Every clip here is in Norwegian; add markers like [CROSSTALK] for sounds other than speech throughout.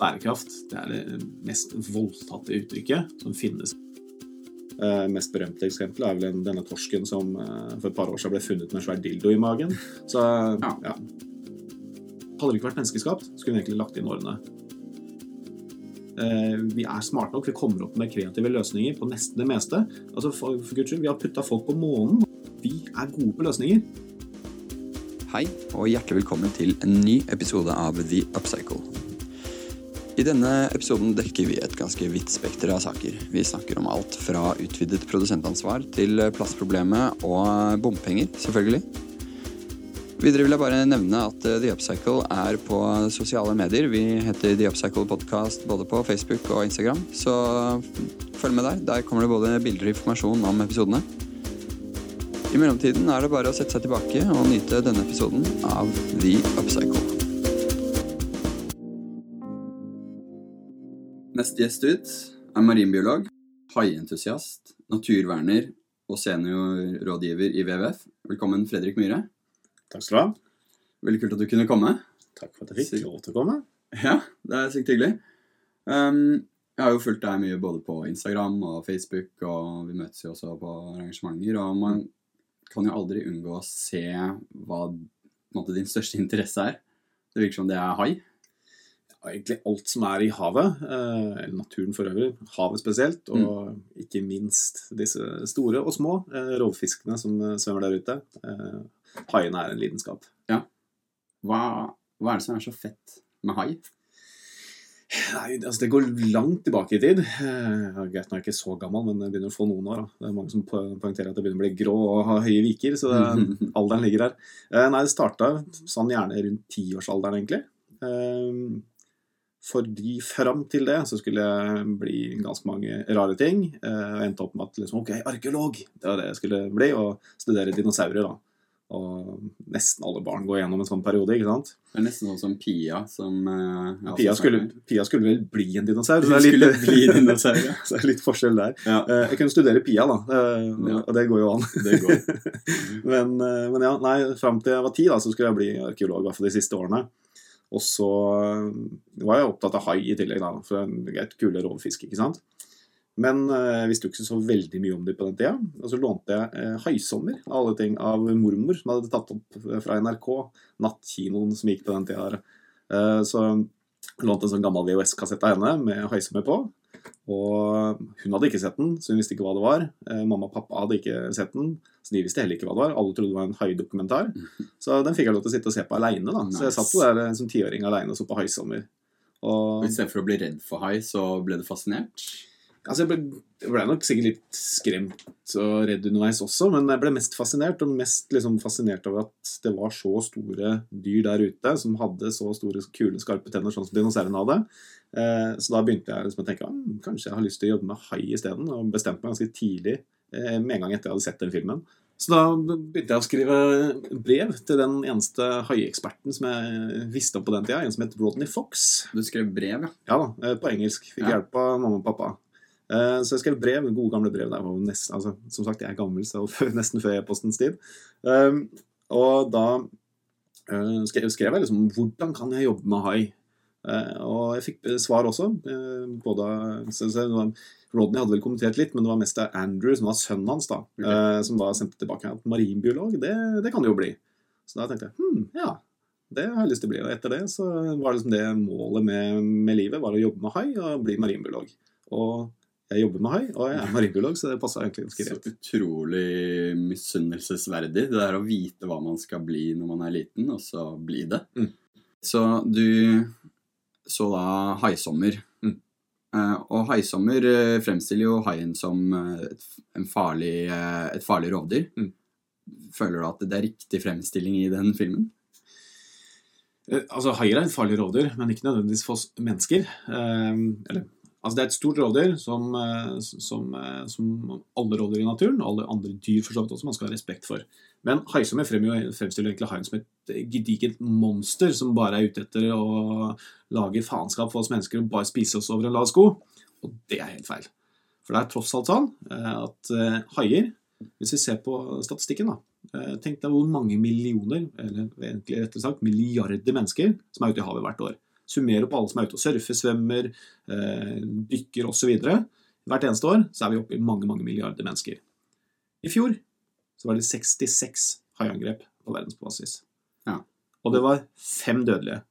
bærekraft det er det mest voldtatte uttrykket som finnes. Eh, mest berømte eksempel er vel denne torsken som eh, for et par år siden ble funnet med en svær dildo i magen. Så ja. ja. Hadde det ikke vært menneskeskapt, skulle vi egentlig lagt inn årene. Eh, vi er smarte nok, vi kommer opp med kreative løsninger på nesten det meste. Altså, for, for Guds skyld, Vi har putta folk på månen. Vi er gode på løsninger. Hei, og hjertelig velkommen til en ny episode av The Upcycle. I denne episoden dekker vi et ganske vidt spekter av saker. Vi snakker om alt fra utvidet produsentansvar til plastproblemet og bompenger, selvfølgelig. Videre vil jeg bare nevne at The Upcycle er på sosiale medier. Vi heter The Upcycle Podcast både på Facebook og Instagram, så følg med der. Der kommer det både bilder og informasjon om episodene. I mellomtiden er det bare å sette seg tilbake og nyte denne episoden av The Upcycle. Neste gjest ut er marinbiolog, haientusiast, naturverner og seniorrådgiver i WWF. Velkommen, Fredrik Myhre. Takk skal du ha. Veldig kult at du kunne komme. Takk for at jeg fikk lov til å komme. Ja, det er sykt hyggelig. Um, jeg har jo fulgt deg mye både på Instagram og Facebook, og vi møtes jo også på arrangementer. Og man kan jo aldri unngå å se hva måte, din største interesse er. Det virker som det er hai egentlig alt som er i havet, eh, eller naturen for øvrig, havet spesielt, og mm. ikke minst disse store og små eh, rovfiskene som eh, svømmer der ute. Haiene er en lidenskap. Ja. Hva, hva, er det som er så fett med hai? Nei, altså Det går langt tilbake i tid. Jeg er nok ikke så gammel, men jeg begynner å få noen år. da. Det er mange som poengterer at det begynner å bli grå og ha høye viker, så det, [LAUGHS] alderen ligger der. Nei, det starta sånn gjerne rundt tiårsalderen, egentlig. Fordi fram til det så skulle jeg bli ganske mange rare ting. Eh, og endte opp med at liksom, ok, arkeolog, det var det jeg skulle bli, og studere dinosaurer. da. Og nesten alle barn går gjennom en sånn periode. ikke sant? Det er nesten sånn som Pia som uh, ja, Pia, skulle, Pia, skulle, vel bli en dinosaur. Så det er litt, bli dinosaur, ja. [LAUGHS] så det er litt forskjell der. Ja. Uh, jeg kunne studere Pia, da. Og det går jo an. Det går. [LAUGHS] men, men, ja, nei, fram til jeg var ti, da, så skulle jeg bli arkeolog. I hvert fall de siste årene. Og så eh, var jeg opptatt av hai i tillegg, da, for det er et kule rovfisk. ikke sant? Men eh, jeg visste jo ikke så veldig mye om det på den tida. Og så lånte jeg eh, 'Haisommer' av alle ting, av mormor, som hadde tatt opp fra NRK. Nattkinoen som gikk på den tida. Eh, så lånte en sånn gammel VHS-kassett av henne med 'Haisommer' på. Og hun hadde ikke sett den, så hun visste ikke hva det var. Eh, mamma og pappa hadde ikke sett den, så de visste heller ikke hva det var. Alle trodde det var en haidokumentar. Så den fikk jeg lov til å sitte og se på aleine. Nice. Så jeg satt jo der eh, som tiåring aleine og så på Haisommer. Og Istedenfor å bli redd for hai, så ble du fascinert? Altså, jeg ble, jeg ble, nok sikkert litt skremt og redd underveis også, men jeg ble mest fascinert. Og mest liksom, fascinert over at det var så store dyr der ute som hadde så store, kule, skarpe tenner, sånn som dinosaurene hadde. Eh, så da begynte jeg liksom å tenke at kanskje jeg har lyst til å jobbe med hai isteden. Og bestemte meg ganske tidlig, eh, med en gang etter jeg hadde sett den filmen. Så da begynte jeg å skrive brev til den eneste haieksperten som jeg visste om på den tida, en som het Rodney Fox. Du skrev brev, ja? Ja da, eh, på engelsk. Fikk ja. hjelp av mamma og pappa. Eh, så jeg skrev brev, gode gamle brev. Der, nesten, altså, som sagt, jeg er gammel, så [LAUGHS] nesten før e-postens tid. Um, og da uh, skrev, skrev, jeg liksom hvordan kan jeg jobbe med hai? Uh, og jeg fikk svar også. Både, så, så, Rodney hadde vel kommentert litt, men det var mest Andrew, som var sønnen hans, da, okay. som da sendte tilbake at marinbiolog, det, det, kan det jo bli. Så da tenkte jeg hm, ja, det har jeg lyst til å bli. Og etter det så var det liksom det målet med, med livet var å jobbe med hai og bli marinbiolog. Og jeg jobber med hai, og jeg er marinbiolog, så det passer egentlig ganske greit. Så utrolig misunnelsesverdig, det der å vite hva man skal bli når man er liten, og så bli det. Mm. Så du så da Haisommer. Mm. Uh, og Haisommer uh, fremstiller jo haien som uh, et, farlig, et, farlig, rovdyr. Mm. Føler du at det er riktig fremstilling i den filmen? Altså, Haier er et farlig rovdyr, men ikke nødvendigvis for oss mennesker. eller Altså Det er et stort rovdyr som, eh, som, eh, som, alle rovdyr i naturen, og alle andre dyr for så vidt også, man skal ha respekt for. Men haisommer fremstiller egentlig haien som et gedigent monster som bare er ute etter å lage faenskap for oss mennesker og bare spise oss over en lav sko. Og det er helt feil. For det er tross alt sånn eh, at haier, hvis vi ser på statistikken, da Tenk deg hvor mange millioner, eller egentlig rettere sagt milliarder mennesker som er ute i havet hvert år. Summerer opp alle som er ute og surfer, svømmer, eh, dykker osv. Hvert eneste år så er vi oppe i mange mange milliarder mennesker. I fjor så var det 66 haiangrep på verdensbasis. Ja. Og det var fem dødelige.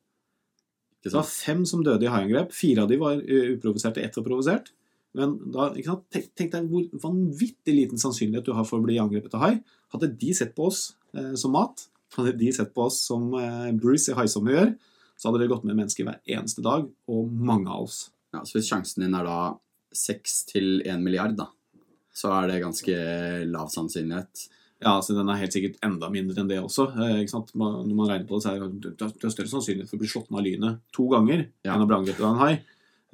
Det var fem som døde i haiangrep. Fire av de var uh, uprovoserte, ett var provosert. Men da? Tenk, tenk deg hvor vanvittig liten sannsynlighet du har for å bli angrepet av hai. Hadde de sett på oss eh, som mat, hadde de sett på oss som eh, Bruce i Haisommer gjør, så hadde det gått med mennesker hver eneste dag, og mange av oss. Ja, så hvis sjansen din er da 6 til 1 milliard, da, så er det ganske lav sannsynlighet. Ja, så Den er helt sikkert enda mindre enn det også. Eh, ikke sant? Man, når man regner på det, så er det, det er større sannsynlighet for å bli slått ned av lynet to ganger Ja. enn å bli angrepet av en hai.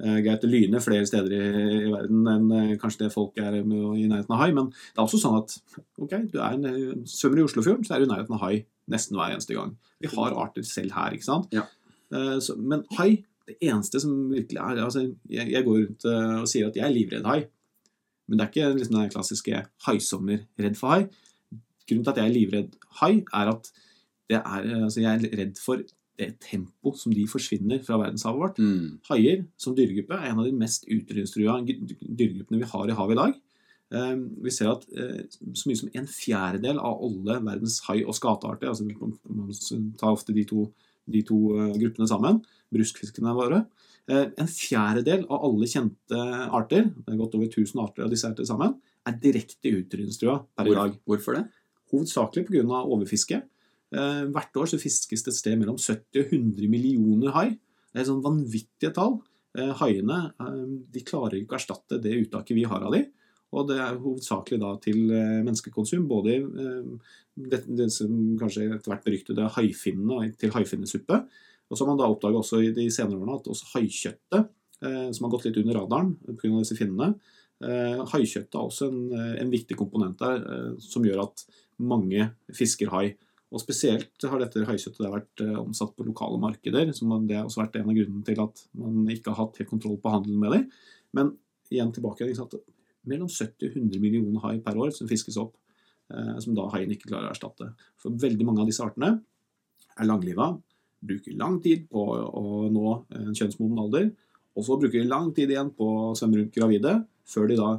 Eh, greit, det lyner flere steder i, i verden enn eh, kanskje det folk er med, å- i nærheten av hai, men det er også sånn at ok, du er en, svømmer i Oslofjorden, så er du i nærheten av hai nesten hver eneste gang. Vi har arter selv her, ikke sant? Ja. Eh, men hai, det eneste som virkelig er altså, jeg, jeg går rundt eh, og sier at jeg er livredd hai, men det er ikke liksom den klassiske haisommer-redd for hai. Grunnen til at jeg er livredd hai, er at det er, altså jeg er redd for det tempo som de forsvinner fra verdenshavet vårt. Mm. Haier som dyregruppe er en av de mest utrydningstrua dyregruppene vi har i havet i dag. Eh, Vi ser at eh, så mye som en fjerdedel av alle verdens hai- og skatearter altså Man tar ofte de to, de to eh, gruppene sammen, bruskfiskene våre. Eh, En fjerdedel av alle kjente arter, det er godt over 1000 arter av disse arter sammen, er direkte utrydningstrua per i dag. hvorfor det? Hovedsakelig pga. overfiske. Eh, hvert år så fiskes det et sted mellom 70 og 100 millioner hai. Det er sånn vanvittige tall. Haiene de klarer ikke å erstatte det uttaket vi har av de. Og det er hovedsakelig da til eh, menneskekonsum, både eh, det, det som kanskje etter hvert beryktede haifinnene til haifinnesuppe. Og så har man da oppdaga også i de senere årene at også haikjøttet, eh, som har gått litt under radaren pga. disse finnene, haikjøttet er også en, en viktig komponent der som gjør at mange fisker hai. Og Spesielt har dette haikjøttet vært omsatt på lokale markeder. som det har også vært en av grunnene til at man ikke har hatt helt kontroll på handelen med dem. Men igjen tilbake? Mellom 70 og 100 millioner hai per år som fiskes opp, eh, som da haien ikke klarer å erstatte. For veldig mange av disse artene er langliva, bruker lang tid på å nå en kjønnsmoden alder, og så bruker de lang tid igjen på å svømme rundt gravide, før de da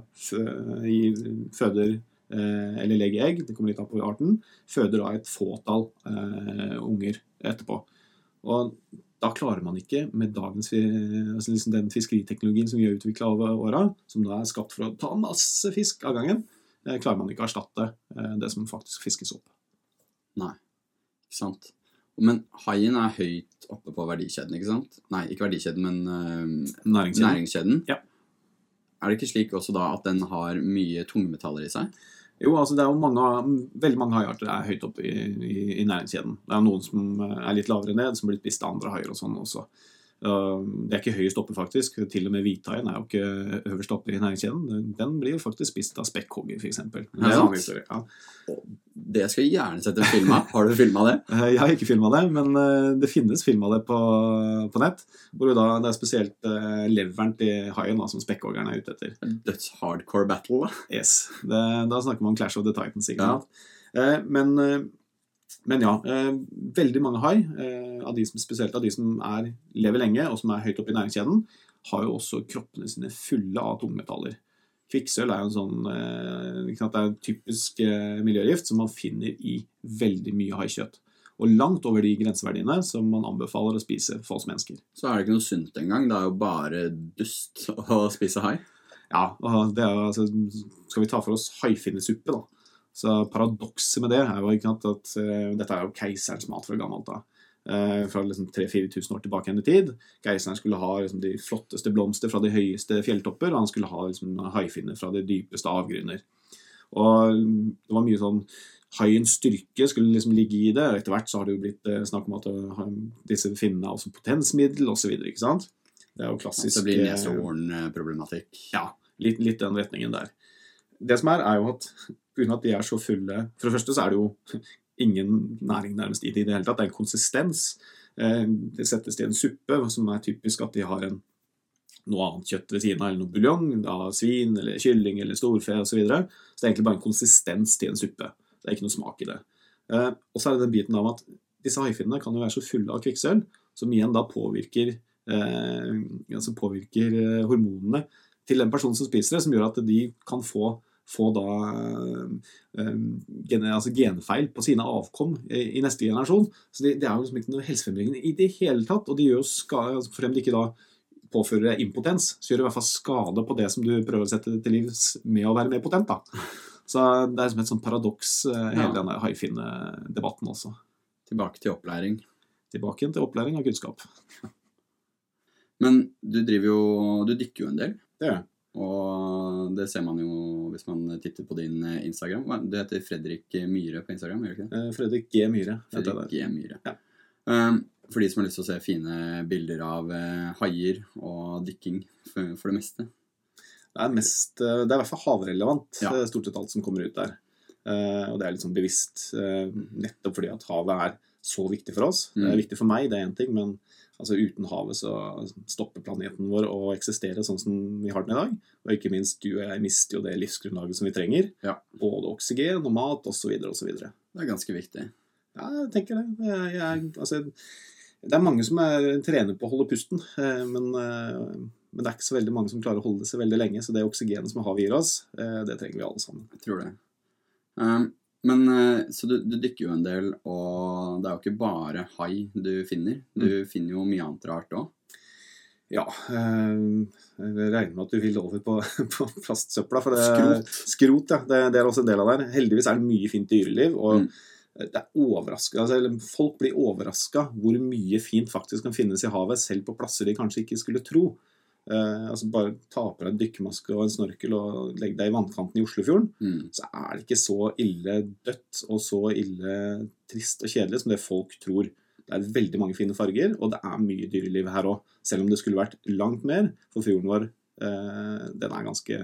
føder eh, eller legger egg, det kommer litt an på arten, føder da et fåtall eh, unger etterpå. Og da klarer man ikke med dagens, altså liksom den fiskeriteknologien som vi har utvikla over åra, som da er skapt for å ta masse fisk av gangen, eh, klarer man ikke å erstatte eh, det som faktisk fiskes opp. Nei, Ikke sant? Men haien er høyt oppe på verdikjeden, ikke sant? Nei, ikke verdikjeden, men uh, Næringskjeden. næringskjeden. Ja. Er det ikke slik også da at den har mye tungmetaller i seg? Jo, altså det er jo mange, veldig mange haiarter er høyt oppe i, i, i næringskjeden. Det er noen som er litt lavere ned, som blir spist av andre haier og sånn også. Uh, Det er ikke høyest oppe, faktisk. Til og med hvithaien er jo ikke øverst oppe i næringskjeden. Den- blir jo faktisk spist av spekkhogger, f.eks. Det. Ja. Det skal jeg gjerne sette en film av. Har du filma det? [LAUGHS] Eh, Jeg har ikke filma det, men eh, det finnes film av det på, på nett. Hvor da, det er spesielt eh, leveren til haien da, som spekkhoggeren er ute etter. Døds hardcore battle. da. Yes, det, Da snakker man om Clash of the Titans. ikke sant? Ja. men, men ja, eh, veldig mange hai, eh, av de som, spesielt av de som er, lever lenge og som er høyt oppe i næringskjeden, har jo også kroppene sine fulle av tungmetaller. Kvikksølv er jo en sånn eh, sant, det er en typisk miljøgift som man finner i veldig mye haikjøtt. Og langt over de grenseverdiene som man anbefaler å spise for oss mennesker. Så er det ikke noe sunt engang. Det er jo bare dust [LAUGHS] å spise hai. Ja, og det er, altså, Skal vi ta for oss haifinnesuppe, da. Så Paradokset med det er jo ikke sant, at uh, dette er jo keiserens mat fra gammelt av. Uh, fra liksom 3000-4000 år tilbake i tid. Keiseren skulle ha liksom, de flotteste blomster fra de høyeste fjelltopper, og han skulle ha liksom, haifinner fra de dypeste avgrunner. Og det var mye sånn Haiens styrke skulle liksom ligge i det. Etter hvert så har det jo blitt eh, snakk om at eh, disse finnene er også potensmiddel osv. Det er jo klassisk det blir ja, litt, litt den retningen der. Det som er, er jo at pga. at de er så fulle For det første så er det jo ingen næring nærmest i det i det hele tatt. Det er en konsistens. Eh, Det settes til en suppe, som er typisk at de har en noe annet kjøtt ved siden av, eller noe buljong svin eller kylling eller storfe osv. Så, videre. så det er egentlig bare en konsistens til en suppe. Det er ikke noe smak i det. Eh, Og så er det den biten av at disse haifinnene kan jo være så fulle av kvikksølv, som igjen da påvirker eh, altså påvirker eh, hormonene til den personen som spiser det, som gjør at de kan få, få da eh, gen, altså genfeil på sine avkom i, i neste generasjon. Så det, det er jo liksom ikke noe helsefrembyggende i det hele tatt. Og de gjør jo skade, altså frem de ikke da påfører deg impotens, så gjør det i hvert fall skade på det som du prøver å sette til livs med å være mer potent. da. Så det er liksom et sånt paradoks, eh, hele Ja. denne haifinne-debatten også. Tilbake til opplæring. Tilbake igjen til opplæring av kunnskap. Men du driver jo Du dykker jo en del. Det gjør jeg. Og det ser man jo hvis man titter på din eh, Instagram. Du heter Fredrik Myhre på Instagram, gjør du ikke det? Eh, Fredrik G. Myhre. Fredrik. G. Myhre. Ja. Um, for de som har lyst til å se fine bilder av eh, haier og dykking for, det meste. Det er, mest, det er i hvert fall havrelevant, Ja. stort sett alt som kommer ut der. Og det er litt sånn bevisst, nettopp fordi at havet er så viktig for oss. Det Mm. er viktig for meg, det er én ting, men altså, uten havet så stopper planeten vår å eksistere sånn som vi har den i dag. Og ikke minst du og jeg mister jo det livsgrunnlaget som vi trenger. Ja. Både oksygen og mat osv. osv. Det er ganske viktig. Ja, jeg tenker det. Jeg, jeg, altså, det er mange som er, trener på å holde pusten, eh, men, eh, men det er ikke så veldig mange som klarer å holde det så veldig lenge. Så det oksygenet som havet gir oss, eh, det trenger vi alle sammen. Jeg tror det. Um, men eh, Så du, du dykker jo en del, og det er jo ikke bare hai du finner. Du Mm. finner jo mye annet rart òg. Ja, Øh, jeg regner med at du vil over på, [LAUGHS] på plastsøpla. For det, Skrot. Skrot, ja. Det, det er også en del av det. her. Heldigvis er det mye fint dyreliv. og Mm. det er overraska, altså, Folk blir overraska hvor mye fint faktisk kan finnes i havet, selv på plasser de kanskje ikke skulle tro. Eh, altså Bare ta på deg en dykkermaske og en snorkel og legg deg i vannkanten i Oslofjorden, Mm. så er det ikke så ille dødt og så ille trist og kjedelig som det folk tror. Det er veldig mange fine farger, og det er mye dyreliv her òg. Selv om det skulle vært langt mer, for fjorden vår eh, den er ganske,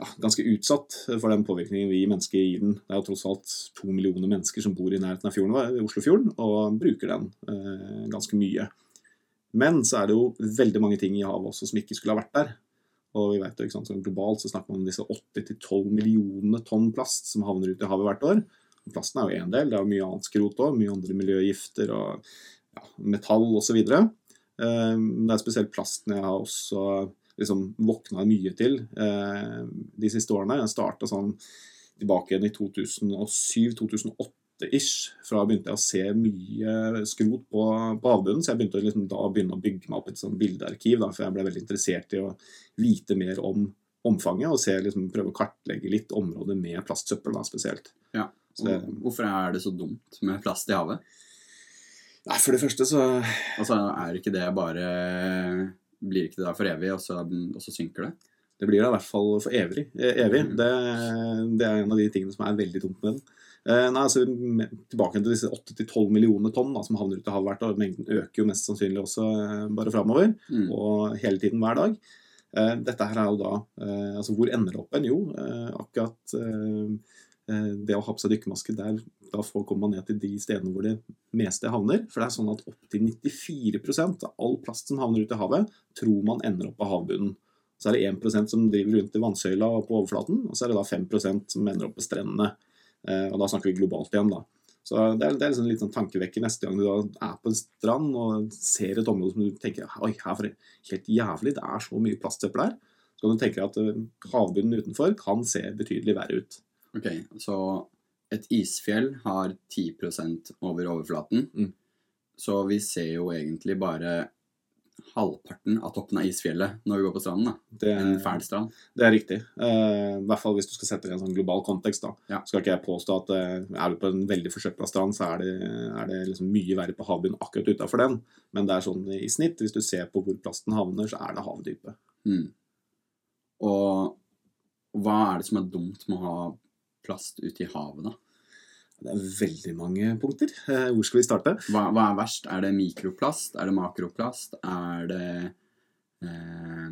ja, ganske utsatt for den påvirkningen vi mennesker gir den. Det er jo tross alt to millioner mennesker som bor i nærheten av fjorden, vår, Oslofjorden og bruker den eh, ganske mye. Men så er det jo veldig mange ting i havet også som ikke skulle ha vært der. Og vi vet jo, ikke sant, så Globalt så snakker man om disse 8-12 millioner tonn plast som havner ut i havet hvert år. Og plasten er jo én del, det er jo mye annet skrot òg. Mye andre miljøgifter og ja, metall osv. Eh, det er spesielt plasten jeg har også liksom våkna mye til eh, de siste årene. Jeg starta sånn tilbake igjen i 2007-2008 ish. Fra begynte jeg å se mye skrot på, på havbunnen, så jeg begynte å liksom da begynne å bygge meg opp et sånn bildearkiv. Da, for jeg ble veldig interessert i å vite mer om omfanget og se, liksom, prøve å kartlegge litt området med plastsøppel da, spesielt. Ja. Så det, Hvorfor er det så dumt med plast i havet? nei, for det første så Altså, Er ikke det bare Blir ikke det der for evig, og så, og så synker det? Det blir det i hvert fall for evig. eh, evig. Mm. Det, det er en av de tingene som er veldig dumt med den. Eh, nei, altså, tilbake til disse 8-12 millioner tonn da, som havner ute i havet hvert år. Mengden øker jo mest sannsynlig også eh, bare framover, Mm. og hele tiden hver dag. Eh, dette her er jo da Altså, hvor ender det opp en? Jo, akkurat det å ha på seg dykkermaske, der da får, kommer man ned til de stedene hvor det meste havner. For det er sånn at opptil 94% av all plast som havner ute i havet, tror man ender opp på havbunnen. Så er det 1% som driver rundt i vannsøyla og på overflaten, og så er det da 5% som ender opp på strendene. Eh, og da snakker vi globalt igjen, da. Så det er, det er liksom litt sånn tankevekker neste gang du er på en strand og ser et område som du tenker Oi, her er det helt jævlig, det er så mye plastsøppel her. Så kan du tenke at eh, havbunnen utenfor kan se betydelig verre ut. Ok, Så et isfjell har 10% over overflaten. Mm. Så vi ser jo egentlig bare halvparten av toppen av isfjellet når vi går på stranden. da. Det, En fæl strand. det er riktig. Uh, I hvert fall hvis du skal sette det i en sånn global kontekst. da. Ja. Skal ikke jeg påstå at uh, er du på en veldig forsøpla strand, så er det, er det liksom mye verre på havbunnen akkurat utafor den. Men det er sånn i snitt, hvis du ser på hvor plasten havner, så er det havdypet. Mm. Og hva er det som er dumt med å ha plast ute i havet, da? Det er veldig mange punkter. Eh, Hvor skal vi starte? Hva, hva er verst? Er det mikroplast? Er det makroplast? Er det eh,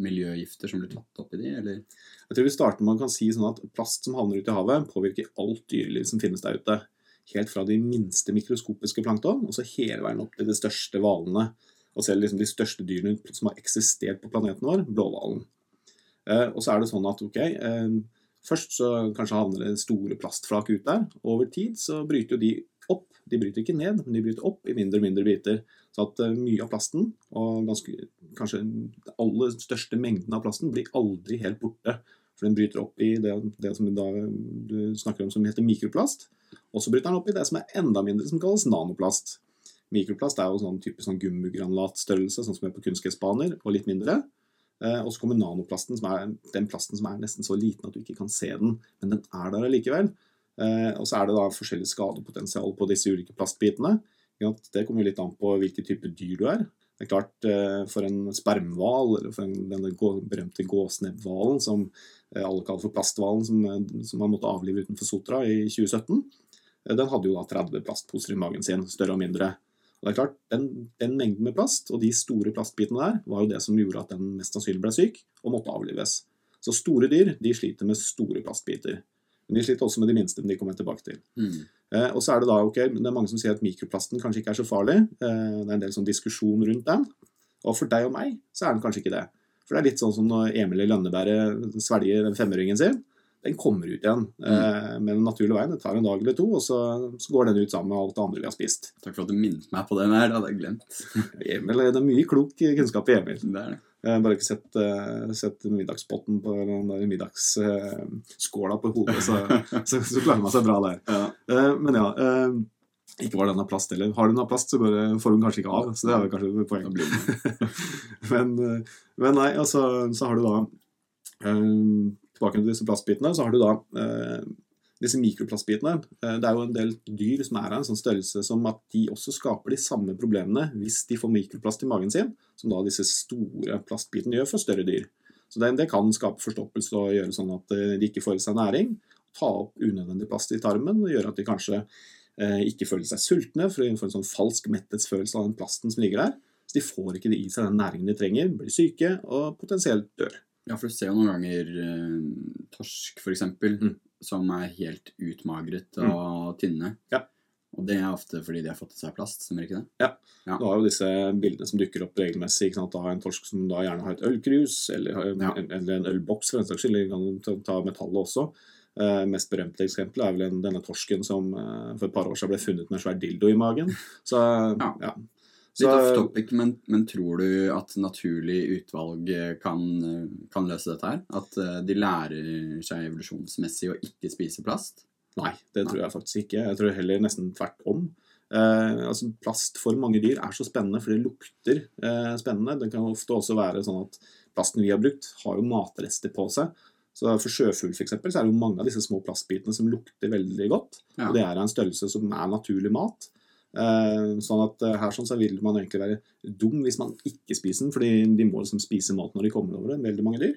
miljøgifter som blir tatt opp i de, eller? Jeg tror vi starter med å kan si sånn at Plast som havner ute i havet, påvirker alt dyreliv som finnes der ute. Helt fra de minste mikroskopiske plankton og så hele veien opp til de største hvalene. Og selv liksom de største dyrene som har eksistert på planeten vår, blåhvalen. Eh, og så er det sånn at ok, eh, først så kanskje havner det store plastflak ut der. Over tid så bryter jo de opp. De bryter ikke ned, men de bryter opp i mindre og mindre biter. Så at eh, mye av plasten, og ganske, kanskje den aller største mengden av plasten, blir aldri helt borte. For den bryter opp i det, det som da, du snakker om som heter mikroplast. Og så bryter den opp i det som er enda mindre, som kalles nanoplast. Mikroplast er jo sånn typisk sånn gummigranulatstørrelse, sånn som er på kunstgressbaner, og litt mindre. Eh, og så kommer nanoplasten, som er den plasten som er nesten så liten at du ikke kan se den. Men den er der allikevel. Eh, og så er det da forskjellig skadepotensial på disse ulike plastbitene. Det kommer litt an på hvilken type dyr du er. Det er klart, eh, For en spermhval, eller for en, denne berømte gåsnebbhvalen, som alle kaller for plasthvalen, som, som man måtte avlive utenfor Sotra i 2017, eh, den hadde jo da 30 plastposer i magen sin, større og mindre. Og det er klart, den, den mengden med plast og de store plastbitene der var jo det som gjorde at den mest sannsynlig ble syk og måtte avlives. Så store dyr de sliter med store plastbiter. Men de sliter også med de minste, men de kommer jeg tilbake til. Mm. Eh, og så er det da, ok, det er mange som sier at mikroplasten kanskje ikke er så farlig. Eh, det er en del sånn diskusjon rundt den. Og for deg og meg så er den kanskje ikke det. For det er litt sånn som når Emil i Lønneberget svelger den femøringen sin. Den kommer ut igjen mm. med den naturlige veien. Det tar en dag eller to, og så, så går den ut sammen med alt det andre vi har spist. Takk for at du minnet meg på den her. Det hadde jeg glemt. [LAUGHS] Emil, Det er mye klok kunnskap i Emil. Det er det. Jeg har bare ikke sett, eh, sett middagspotten på den der middagsskåla på hodet, så, [LAUGHS] så, så klarer man seg bra der. Ja. Eh, men ja, eh, ikke var den av plast heller. Har du den av plast, så bare får den kanskje ikke av. Så det er vel kanskje poenget. [LAUGHS] Men, eh, men nei, altså, så har du da eh, Tilbake til disse plastbitene, så har du da eh, disse mikroplastbitene. Eh, det er jo en del dyr som er av en sånn størrelse som at de også skaper de samme problemene hvis de får mikroplast i magen sin, som da disse store plastbitene gjør for større dyr. Så det, det kan skape forstoppelse og gjøre sånn at eh, de ikke får i seg næring. Ta opp unødvendig plast i tarmen og gjøre at de kanskje eh, ikke føler seg sultne, for de får en sånn falsk metthetsfølelse av den plasten som ligger der. Så de får ikke i seg den næringen de trenger, blir syke og potensielt dør. Ja, for du ser jo noen ganger eh, torsk, eksempel, Mm. som er helt utmagret og tynne. Ja. Og det er ofte fordi de har fått i seg plast, stemmer ikke det? Ja. Du har jo disse bildene som dukker opp regelmessig ikke sant? av en torsk som da gjerne har et ølkrus, eller, ja. en, eller en ølboks for den saks skyld. Vi kan ta- ta metallet også. Uh, mest berømte eksempelet er vel en, denne torsken som uh, for et par år siden ble funnet med en svær dildo i magen. Så Ja. ja. Litt Så, off topic, men, men tror du at naturlig utvalg eh, kan, eh, kan løse dette her? At eh, de lærer seg evolusjonsmessig å ikke spise plast? Nei, det tror jeg faktisk ikke. Jeg tror heller nesten tvert om. Eh, altså Plast for mange dyr er så spennende, for det lukter eh, spennende. Det kan ofte også være sånn at plasten vi har brukt, har jo matrester på seg. Så For sjøfugl for eksempel, så er det jo mange av disse små plastbitene som lukter veldig godt. Ja. Og det er av en størrelse som er naturlig mat. Eh, sånn at eh, her sånn så vil man egentlig være dum hvis man ikke spiser den, fordi de må liksom spise mat når de kommer over det, veldig mange dyr.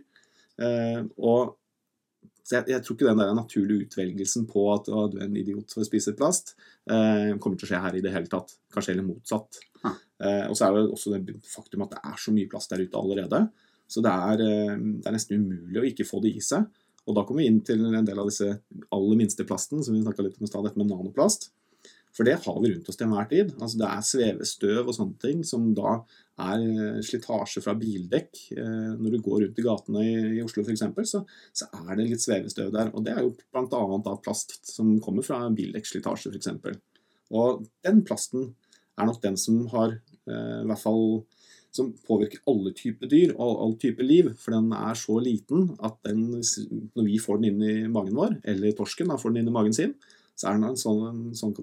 Eh, og jeg, jeg tror ikke den der naturlige utvelgelsen på at å, du er en idiot for å spise plast, eh, kommer til å skje her i det hele tatt. Kanskje heller motsatt. Eh, og så er det også det faktum at det er så mye plast der ute allerede. Så det er, det er nesten umulig å ikke få det i seg. Og da kommer vi inn til en del av disse aller minste plasten, som vi snakka litt om i stad, dette med nanoplast. For det har vi rundt oss til enhver tid. Altså det er svevestøv og sånne ting som da er eh, slitasje fra bildekk. Eh, Når du går rundt i gatene i, Oslo f.eks., så, så er det litt svevestøv der. Og det er jo bl.a. plast som kommer fra bildekkslitasje f.eks. Og den plasten er nok den som har eh, i hvert fall som påvirker alle typer dyr og all type liv. For den er så liten at den, når vi får den inn i magen vår, eller torsken da får den inn i magen sin, så er den en sånn, en sånn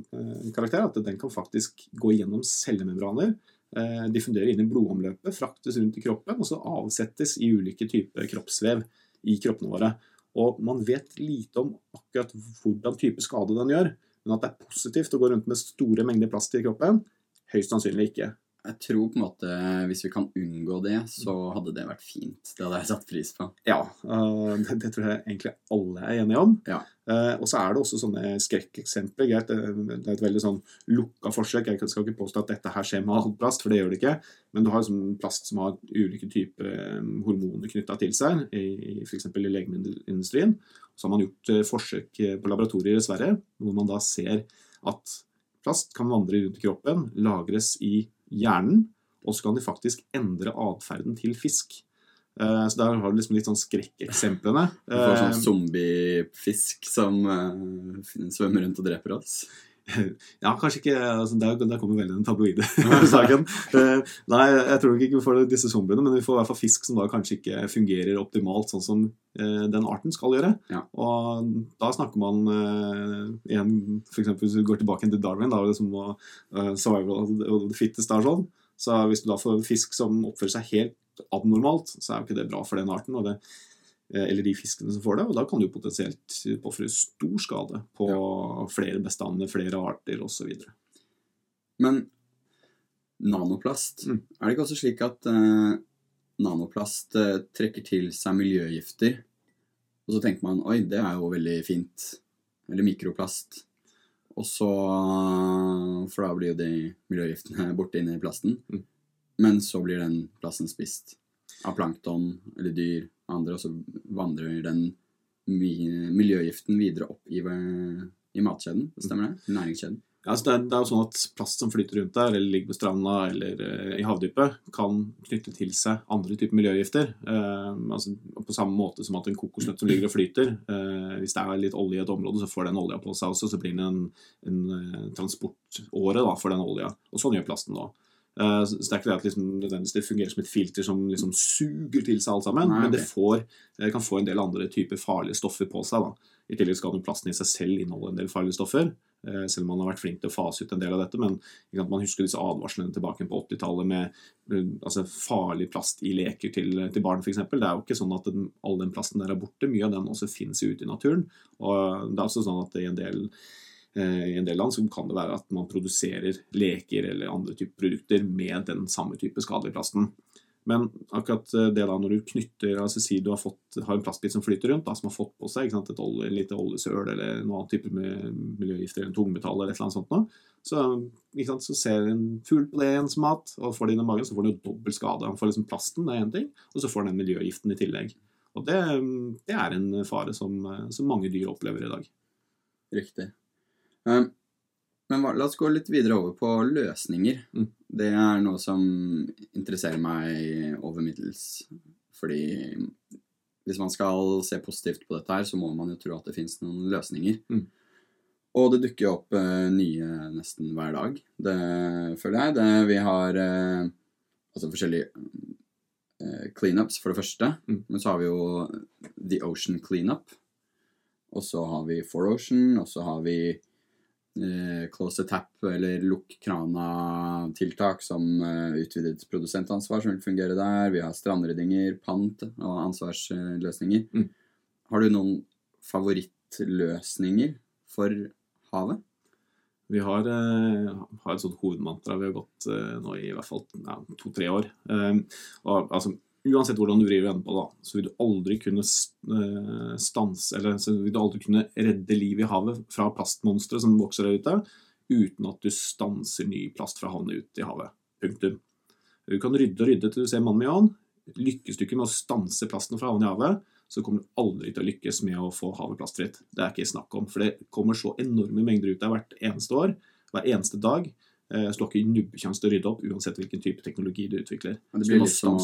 karakter at den kan faktisk gå gjennom cellemembraner, eh, diffundere inn i blodomløpet, fraktes rundt i kroppen, og så avsettes i ulike typer kroppsvev i kroppene våre. Og man vet lite om akkurat hvordan type skade den gjør, men at det er positivt å gå rundt med store mengder plast i kroppen, høyst sannsynlig ikke. Jeg tror på en måte hvis vi kan unngå det, så hadde det vært fint. Det hadde jeg satt pris på. Ja, øh, det, det tror jeg egentlig alle er enige om. Ja. Eh, og så er det også sånne skrekkeksempler. Greit, det er et veldig sånn lukka forsøk. Jeg skal ikke påstå at dette her skjer med all plast, for det gjør det ikke. Men du har liksom plast som har ulike typer eh, hormoner knytta til seg, i f.eks. i legemiddelindustrien. Så har man gjort eh, forsøk på laboratorier i Sverige, hvor man da ser at plast kan vandre rundt i kroppen, lagres i hjernen, og så kan de faktisk endre atferden til fisk. Eh, Så der har du liksom litt sånn skrekkeksemplene. Du får Eh, sånn zombiefisk som eh, svømmer rundt og dreper oss. Ja, kanskje ikke altså, Der, der kommer veldig den tabloide saken. [LAUGHS] Eh, nei, jeg tror nok ikke vi får disse zombiene, men vi får i hvert fall fisk som da kanskje ikke fungerer optimalt sånn som eh, den arten skal gjøre. Ja. Og da snakker man eh, igjen for eksempel Hvis vi går tilbake til Darwin, da, liksom, og, eh, survival of the fittest sånn, så hvis du da får fisk som oppfører seg helt abnormalt, så er jo ikke det bra for den arten. og det eller de fiskene som får det, og da kan du potensielt påføre stor skade på flere bestander, flere arter osv. Men nanoplast Mm. Er det ikke også slik at eh, nanoplast eh, trekker til seg miljøgifter? Og så tenker man oi, det er jo veldig fint. Eller mikroplast. Og så For da blir jo de miljøgiftene [LAUGHS] borte inne i plasten. Mm. Men så blir den plasten spist av plankton eller dyr, andre, og så vandrer den miljøgiften videre opp i, i matkjeden. Stemmer det? Næringskjeden. Ja, det, er, det er jo sånn at Plast som flyter rundt der, eller ligger på stranda eller uh, i havdypet, kan knytte til seg andre typer miljøgifter. Uh, altså På samme måte som at en kokosnøtt som ligger og flyter uh, Hvis det er litt olje i et område, så får den olja på seg også, så blir det en, en eh, transportåre da, for den olja. Og sånn gjør plasten nå. Eh, så det er ikke det at liksom, det fungerer som et filter som liksom suger til seg alt sammen, Nei, men det får, det kan få en del andre typer farlige stoffer på seg. da. I tillegg skal den plasten i seg selv inneholde en del farlige stoffer. eh, Selv om man har vært flink til å fase ut en del av dette. Men man husker disse advarslene tilbake på 80-tallet med eh, altså, farlig plast i leker til, til barn f.eks. Det er jo ikke sånn at den, all den plasten der er borte. Mye av den også finnes ute i naturen. Og det er også sånn at i en del eh, i en del land så kan det være at man produserer leker eller andre typer produkter med den samme type skadelige plasten. Men akkurat eh, det da når du knytter altså Si du har, fått, har en plastbit som flyter rundt, da, som har fått på seg sant, et olje, lite oljesøl eller noen annen type miljøgifter, en tungmetall eller et eller annet sånt noe, så, sant, så ser en fugl på det igjen mat, og får det inn i magen, så får den jo dobbel skade. Han får liksom plasten, det er én ting, og så får den miljøgiften i tillegg. Og det, det er en fare som, som mange dyr opplever i dag. Riktig. Um, men la oss gå litt videre over på løsninger. Mm. Det er noe som interesserer meg over middels. Fordi hvis man skal se positivt på dette her, så må man jo tro at det finnes noen løsninger. Mm. Og det dukker jo opp eh, nye nesten hver dag. Det føler jeg. Det, vi har eh, altså forskjellige eh, cleanups, for det første. Mm. Men så har vi jo The Ocean Cleanup. Og så har vi For Ocean, og så har vi Close a Tap, eller lukk krana-tiltak som eh, utvidet produsentansvar som vil fungere der. Vi har strandryddinger, pant og ansvarsløsninger. Mm. Har du noen favorittløsninger for havet? Vi har, eh, har et sånt hovedmantra vi har gått eh, nå i i hvert fall ja, to-tre år. Eh, og, altså, uansett hvordan du vrir og vender på det, så vil du aldri kunne eh, stanse Eller så vil du aldri kunne redde livet i havet fra plastmonstre som vokser der ute, uten at du stanser ny plast fra å havne ut i havet. Punktum. Du kan rydde og rydde til du ser ånd. Lykkes du ikke med å stanse plasten fra havne i havet, så kommer du aldri til å lykkes med å få havet plastfritt. Det er ikke snakk om, for det kommer så enorme mengder ut der hvert eneste år, hver eneste dag. Eh, Så ikke nubbekjanse til å rydde opp, uansett hvilken type teknologi du utvikler. Det Så blir, som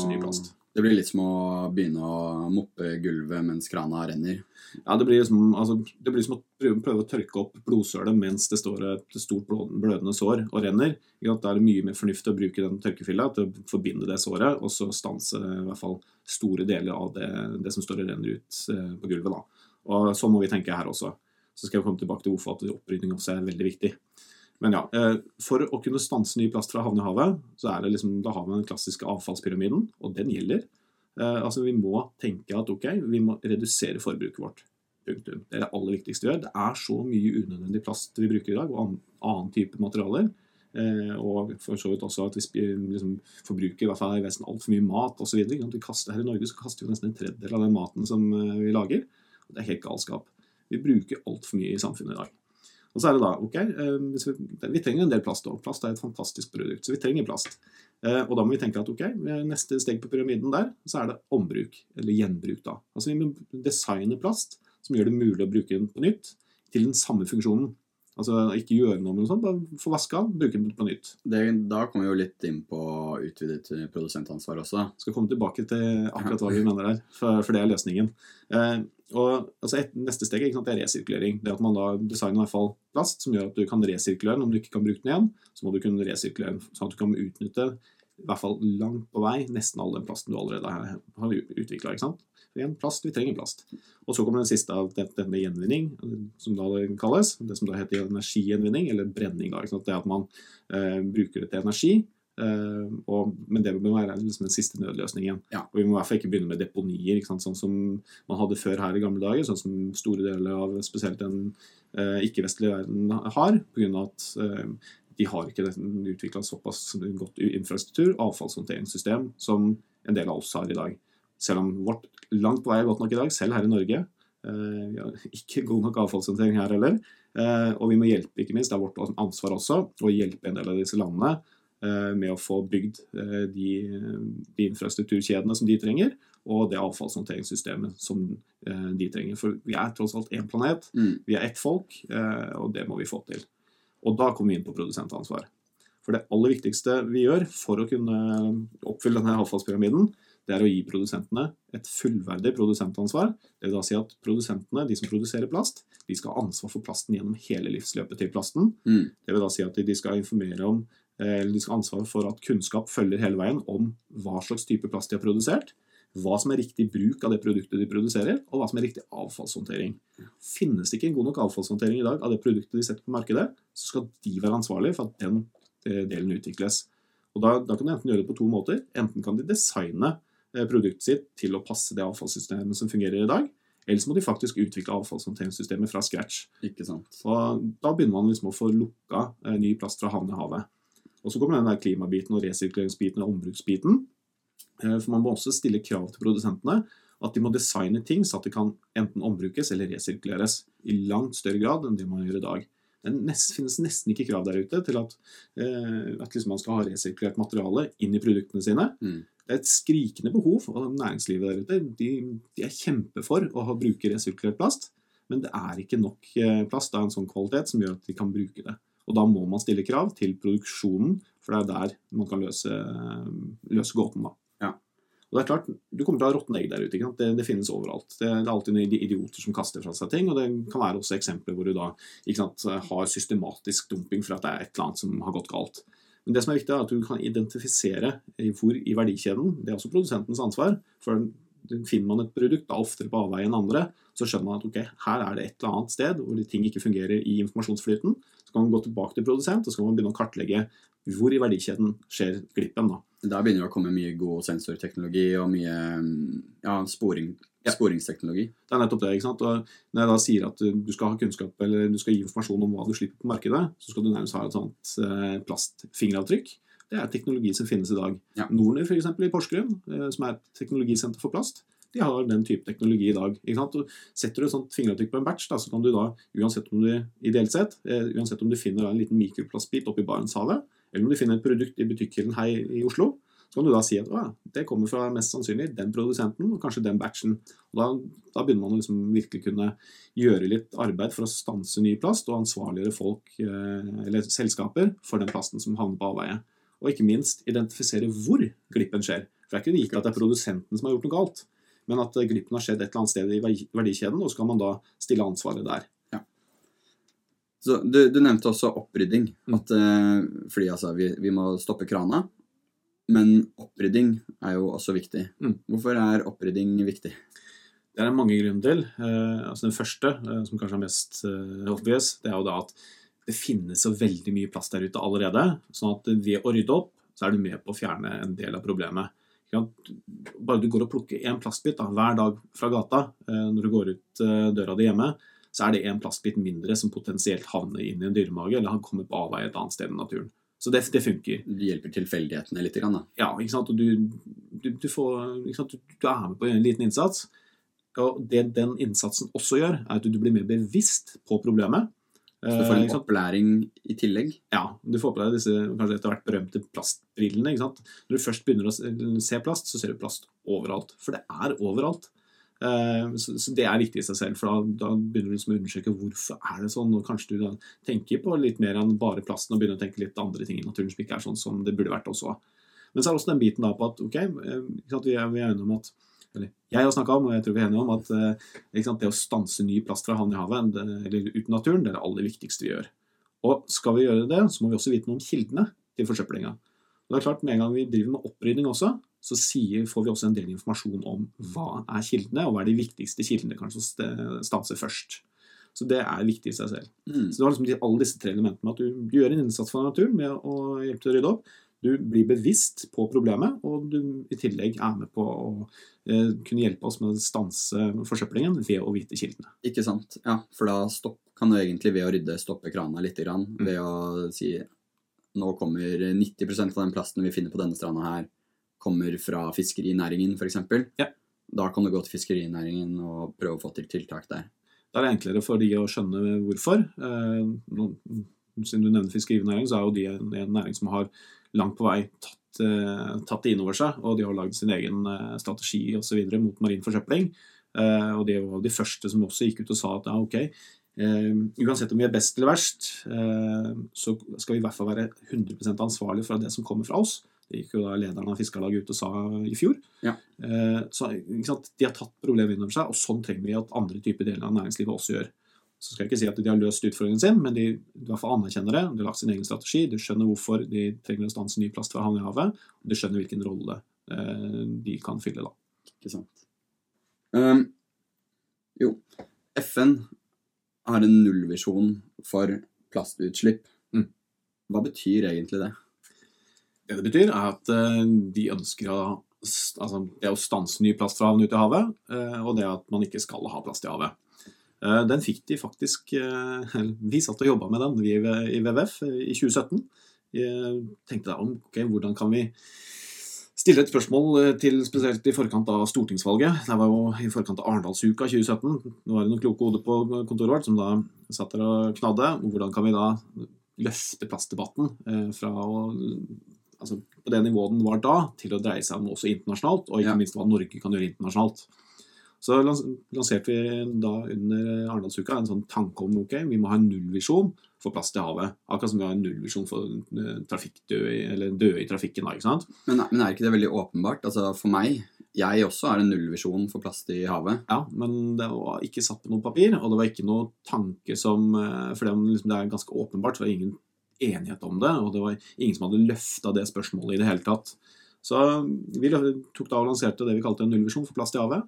det blir litt som å begynne å moppe gulvet mens krana renner. Ja, det blir, liksom, altså, det blir som å prøve, prøve å tørke opp blodsølet mens det står et stort blødende sår og renner. Da er det mye mer fornuftig å bruke den tørkefilla til å forbinde det såret, og så stanse i hvert fall store deler av det, det som står og renner ut eh, på gulvet. Da. Og Sånn må vi tenke her også. Så skal jeg komme tilbake til hvorfor at opprydning også er veldig viktig. Men ja, eh, For å kunne stanse ny plast fra å i havet, så er det liksom, da har vi den klassiske avfallspyramiden, og den gjelder. Eh, altså Vi må tenke at ok, vi må redusere forbruket vårt. Punktum. Det er det aller viktigste vi gjør. Det er så mye unødvendig plast vi bruker i dag, og annen, type materialer. Eh, og for så vidt også at vi liksom, forbruker i hvert fall i altfor mye mat osv. Her i Norge så kaster vi nesten en tredjedel av den maten som vi lager. Det er helt galskap. Vi bruker altfor mye i samfunnet i dag. Og så er det da, ok, eh, hvis vi, vi trenger en del plast òg. Plast er et fantastisk produkt, så vi trenger plast. Eh, og da må vi tenke at ok, neste steg på pyramiden der, så er det ombruk, eller gjenbruk da. Altså vi må designe plast som gjør det mulig å bruke den på nytt til den samme funksjonen. Altså ikke gjøre noe med noe sånt, bare få vaska den, bruke den på nytt. Det, da kommer vi jo litt inn på utvidet produsentansvar også. Skal komme tilbake til akkurat hva vi mener der, for, for det er løsningen. Eh, og altså et, Neste steg sant, er resirkulering. Det at man da designer i hvert fall plast som gjør at du kan resirkulere den. Om du ikke kan bruke den igjen, så må du kunne resirkulere den, sånn at du kan utnytte i hvert fall langt på vei nesten all den plasten du allerede har utvikla. Igjen, plast, vi trenger plast. Og så kommer den siste av dette med gjenvinning, som da det kalles. Det som da heter energigjenvinning, eller brenning. Da, det at man eh, bruker det til energi. Eh, og, men det må være liksom den siste nødløsningen. Ja. Og vi må i hvert fall ikke begynne med deponier, sånn som man hadde før her i gamle dager. Sånn som store deler av spesielt den eh, ikke-vestlige verden har. På grunn av at eh, de har ikke utvikla såpass godt infrastruktur, avfallshåndteringssystem, som en del av oss har i dag. Selv om vårt langt på vei er godt nok i dag, selv her i Norge. Eh, vi har [LAUGHS] ikke god nok avfallshåndtering her heller. Eh, og vi må hjelpe, ikke minst, det er vårt ansvar også, å hjelpe en del av disse landene med å få bygd de, de infrastrukturkjedene som de trenger, og det avfallshåndteringssystemet som de trenger. For vi er tross alt én planet, Mm. vi er ett folk, og det må vi få til. Og da kommer vi inn på produsentansvar. For det aller viktigste vi gjør for å kunne oppfylle denne avfallspyramiden, det er å gi produsentene et fullverdig produsentansvar. Det vil da si at produsentene, de som produserer plast, de skal ha ansvar for plasten gjennom hele livsløpet til plasten. Mm. Det vil da si at de skal informere om eh, eller de skal ha ansvar for at kunnskap følger hele veien om hva slags type plast de har produsert, hva som er riktig bruk av det produktet de produserer, og hva som er riktig avfallshåndtering. Finnes det ikke en god nok avfallshåndtering i dag av det produktet de setter på markedet, så skal de være ansvarlige for at den eh, delen utvikles. Og da, da kan du enten gjøre det på to måter. Enten kan de designe eh, produktet sitt til å passe det avfallssystemet som fungerer i dag, eller så må de faktisk utvikle avfallshåndteringssystemet fra scratch. Ikke sant. Og da begynner man liksom å få lukka eh, ny plast fra havn i havet. Og så kommer den der klimabiten og resirkuleringsbiten og ombruksbiten. Eh, For man må også stille krav til produsentene at de må designe ting så at det kan enten ombrukes eller resirkuleres i langt større grad enn det man gjør i dag. Det nest, finnes nesten ikke krav der ute til at, eh, at liksom man skal ha resirkulert materiale inn i produktene sine. Mm. Det er et skrikende behov, og næringslivet der ute de, de er kjempe for å ha, bruke resirkulert plast. Men det er ikke nok eh, plast av en sånn kvalitet som gjør at de kan bruke det. Og da må man stille krav til produksjonen, for det er der man kan løse, løse gåten. da. Ja. Og det er klart, Du kommer til å ha råtne egg der ute. Det, det finnes overalt. Det, det er alltid noen idioter som kaster fra seg ting. Og det kan være også eksempler hvor du da sant, har systematisk dumping for at det er et eller annet som har gått galt. Men det som er viktig er at du kan identifisere hvor i verdikjeden. Det er også produsentens ansvar. for Finner man et produkt da oftere på avveie enn andre, så skjønner man at ok, her er det et eller annet sted hvor ting ikke fungerer i informasjonsflyten. Kan man gå tilbake til produsent og så kan man begynne å kartlegge hvor i verdikjeden skjer glippen. da. Da begynner det å komme mye god sensorteknologi og mye mm, ja, sporing, Ja. sporingsteknologi. Det er nettopp det. ikke sant? Og når jeg da sier at du skal ha kunnskap eller du skal gi informasjon om hva du slipper på markedet, så skal du nærmest ha et sånt eh, plastfingeravtrykk. Det er teknologi som finnes i dag. Ja. Norner eksempel, i Porsgrunn, eh, som er et teknologisenter for plast, de har den type teknologi i dag. setter du et sånt fingeravtrykk på en batch, da, så kan du da, uansett om du ideelt sett, eh, uansett om du finner en liten mikroplastbit oppi Barentshavet, eller om du finner et produkt i butikkhyllen her i Oslo, så kan du da si at det kommer fra mest sannsynlig den produsenten og kanskje den batchen. Og da, da begynner man liksom virkelig kunne gjøre litt arbeid for å stanse ny plast og ansvarliggjøre folk eh, eller selskaper for den plasten som havner på avveie. Og ikke minst identifisere hvor glippen skjer. For det er ikke gitt at det er produsenten som har gjort noe galt, men at eh, glippen har skjedd et eller annet sted i verdikjeden, og så kan man da stille ansvaret der. Så du, du nevnte også opprydding. Mm. At, mm. fordi altså, vi, vi må stoppe krana. Men opprydding er jo også viktig. Mm. Hvorfor er opprydding viktig? Det er mange grunner til. Eh, altså Den første, eh, som kanskje er mest eh, obvious, det er jo da at det finnes så veldig mye plast der ute allerede. sånn at ved å rydde opp, så er du med på å fjerne en del av problemet. Bare du går og plukker én plastbit da, hver dag fra gata eh, når du går ut eh, døra di hjemme, så er det én plastbit mindre som potensielt havner inn i en dyremage eller han kommer på avveie et annet sted i naturen. Så det, det funker. Det hjelper tilfeldighetene litt. Grann, da. Ja, ikke sant? Og du, du, du, får, sant? Du, du er med på en liten innsats. Og det den innsatsen også gjør, er at du blir mer bevisst på problemet. Så du får Eh, en ikke opplæring i tillegg. Ja, du får på deg disse kanskje etter hvert berømte plastbrillene. ikke sant? Når du først begynner å se- plast, så ser du plast overalt. For det er overalt. Eh, Så, det er viktig i seg selv, for da, begynner du liksom å undersøke hvorfor er det sånn, og kanskje du da tenker på litt mer enn bare plasten, og begynner å tenke litt andre ting i naturen som ikke er sånn som det burde vært også. Men så er det også den biten da på at ok, eh, vi er enige om at eller jeg har snakka om, og jeg tror vi er enige om, at eh, sant, det å stanse ny plast fra havn i havet, eller uten naturen, det er det aller viktigste vi gjør. Og skal vi gjøre det, så må vi også vite noe om kildene til forsøplinga. Og det er klart, Med en gang vi driver med opprydning også, så sier, får vi også en del informasjon om hva er kildene, og hva er de viktigste kildene kanskje å st- stanse først. Så det er viktig i seg selv. Mm. Så du har liksom alle disse tre elementene med at du gjør en innsats for naturen med å hjelpe til å rydde opp. Du blir bevisst på problemet, og du i tillegg er med på å eh, kunne hjelpe oss med å stanse forsøplingen ved å vite kildene. Ikke sant. Ja, for da stopp, kan du egentlig ved å rydde stoppe krana litt. Grann, Mm. Ved å si nå kommer 90% av den plasten vi finner på denne stranda her, kommer fra fiskerinæringen f.eks. Ja. Da kan du gå til fiskerinæringen og prøve å få til tiltak der. Da er det enklere for de å skjønne hvorfor. Eh, siden du nevner fiskerinæringen, så er jo de en, en næring som har langt på vei tatt, eh, tatt det inn over seg, og de har lagd sin egen eh, strategi og så videre mot marin forsøpling. Eh, og de var de første som også gikk ut og sa at ja, ok, uansett om vi er best eller verst, så skal vi i hvert fall være 100% ansvarlige for det som kommer fra oss. Det gikk jo da lederen av Fiskarlaget ut og sa i fjor. Ja. Så? De har tatt problemet inn over seg, og sånn trenger vi at andre typer deler av næringslivet også gjør. Så skal jeg ikke si at de har løst utfordringen sin, men de i hvert fall anerkjenner det. De har lagt sin egen strategi, de skjønner hvorfor de trenger å stanse ny plast fra havn i havet, og de skjønner hvilken rolle eh, de kan fylle. da. Ikke sant. Um, jo, FN har en nullvisjon for plastutslipp. Mm. Hva betyr egentlig det? Det det betyr, er at eh, de ønsker å altså, det å stanse ny plast fra havn ut i havet, eh, og det at man ikke skal ha plast i havet. Eh, Den fikk de faktisk eh, Vi satt og jobba med den vi i WWF i 2017. Jeg tenkte da om ok, hvordan kan vi stille et spørsmål eh, til spesielt i forkant av stortingsvalget. Det var jo i forkant av Arendalsuka 2017. Nå var det noen kloke hoder på kontoret vårt som da satt der og knadde. Hvordan kan vi da løfte plastdebatten eh, fra å altså på det nivået den var da, til å dreie seg om også internasjonalt, og ikke Ja. minst hva Norge kan gjøre internasjonalt. Så lans lanserte vi da under Arendalsuka en sånn tanke om ok, vi må ha en nullvisjon for plast i havet. Akkurat som vi har en nullvisjon for eh, trafikkdøde, eller døde i trafikken. da, ikke sant? Men, men er ikke det veldig åpenbart? Altså For meg, jeg også har en nullvisjon for plast i havet. Ja, Men det var ikke satt på noe papir, og det var ikke noe tanke som eh, For det, liksom, det er ganske åpenbart, så var det ingen enighet om det, og det var ingen som hadde løfta det spørsmålet i det hele tatt. Så vi tok da og lanserte det vi kalte en nullvisjon for plast i havet.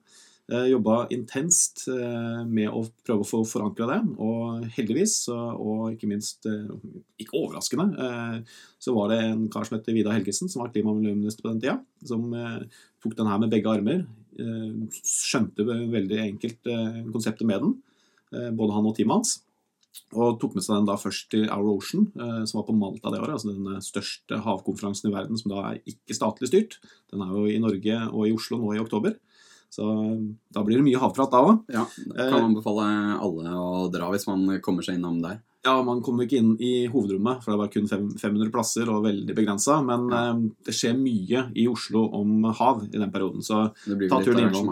Eh, Jobba intenst eh, med å prøve å få forankra det, og heldigvis, og ikke minst eh, ikke overraskende, så var det en kar som heter Vidar Helgesen, som var klima- og miljøminister på den tida, som tok den her med begge armer. Skjønte veldig enkelt konseptet med den, både han og teamet hans. Og tok med seg den da først til Our Ocean, som var på Malta det året. altså Den største havkonferansen i verden som da er ikke statlig styrt. Den er jo i Norge og i Oslo nå i oktober. Så eh, da blir det mye havprat da òg. Ja, kan anbefale alle å dra hvis man kommer seg innom der. Ja, man kommer ikke inn i hovedrommet, for det var kun 500 plasser og veldig begrensa. Men Ja. eh, det skjer mye i Oslo om hav i den perioden. Så Det blir Ta turen innom.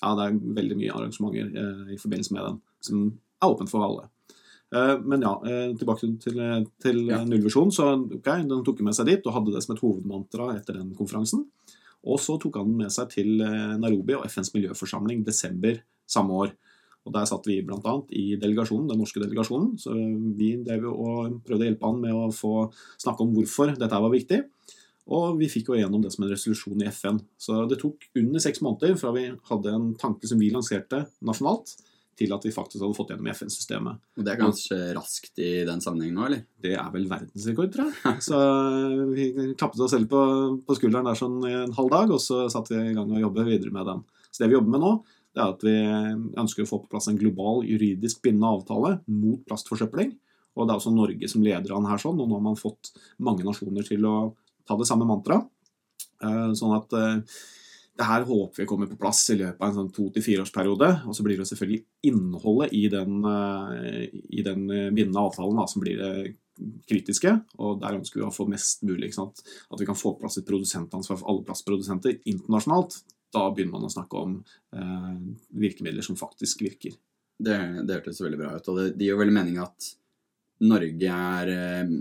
ja, det er veldig mye arrangementer eh, i forbindelse med den, som er åpent for alle. Eh, men ja, eh, tilbake til, til Ja. nullvisjonen. Så ok, den tok med seg dit og hadde det som et hovedmantra etter den konferansen. Og så tok han den med seg til eh, Nairobi og FNs miljøforsamling desember samme år. Og Der satt vi bl.a. i delegasjonen, den norske delegasjonen. Så vi prøvde å hjelpe han med å få snakke om hvorfor dette var viktig. Og vi fikk jo gjennom det som en resolusjon i FN. Så det tok under seks måneder fra vi hadde en tanke som vi lanserte nasjonalt, til at vi faktisk hadde fått gjennom FN-systemet. Og det er kanskje raskt i den sammenhengen nå, eller? Det er vel verdensrekord, tror jeg. [LAUGHS] Så vi klappet oss selv på, på skulderen der sånn en halv dag, og så satte vi i gang og jobbe videre med den. Så det vi jobber med nå, det er at vi ønsker å få på plass en global juridisk bindende avtale mot plastforsøpling. Og det er også Norge som leder an her, sånn, og nå har man fått mange nasjoner til å ta det samme mantraet. Eh, Sånn at eh, det her håper vi kommer på plass i løpet av en sånn to til fireårsperiode. Og så blir det selvfølgelig innholdet i den, eh, i den eh, bindende avtalen da, som blir det kritiske. Og der ønsker vi å få mest mulig. Ikke sant? At vi kan få på plass et produsentansvar for alle plastprodusenter internasjonalt. da begynner man å snakke om eh, virkemidler som faktisk virker. Det, det hørtes veldig bra ut. Og det, det gir veldig mening at Norge er eh,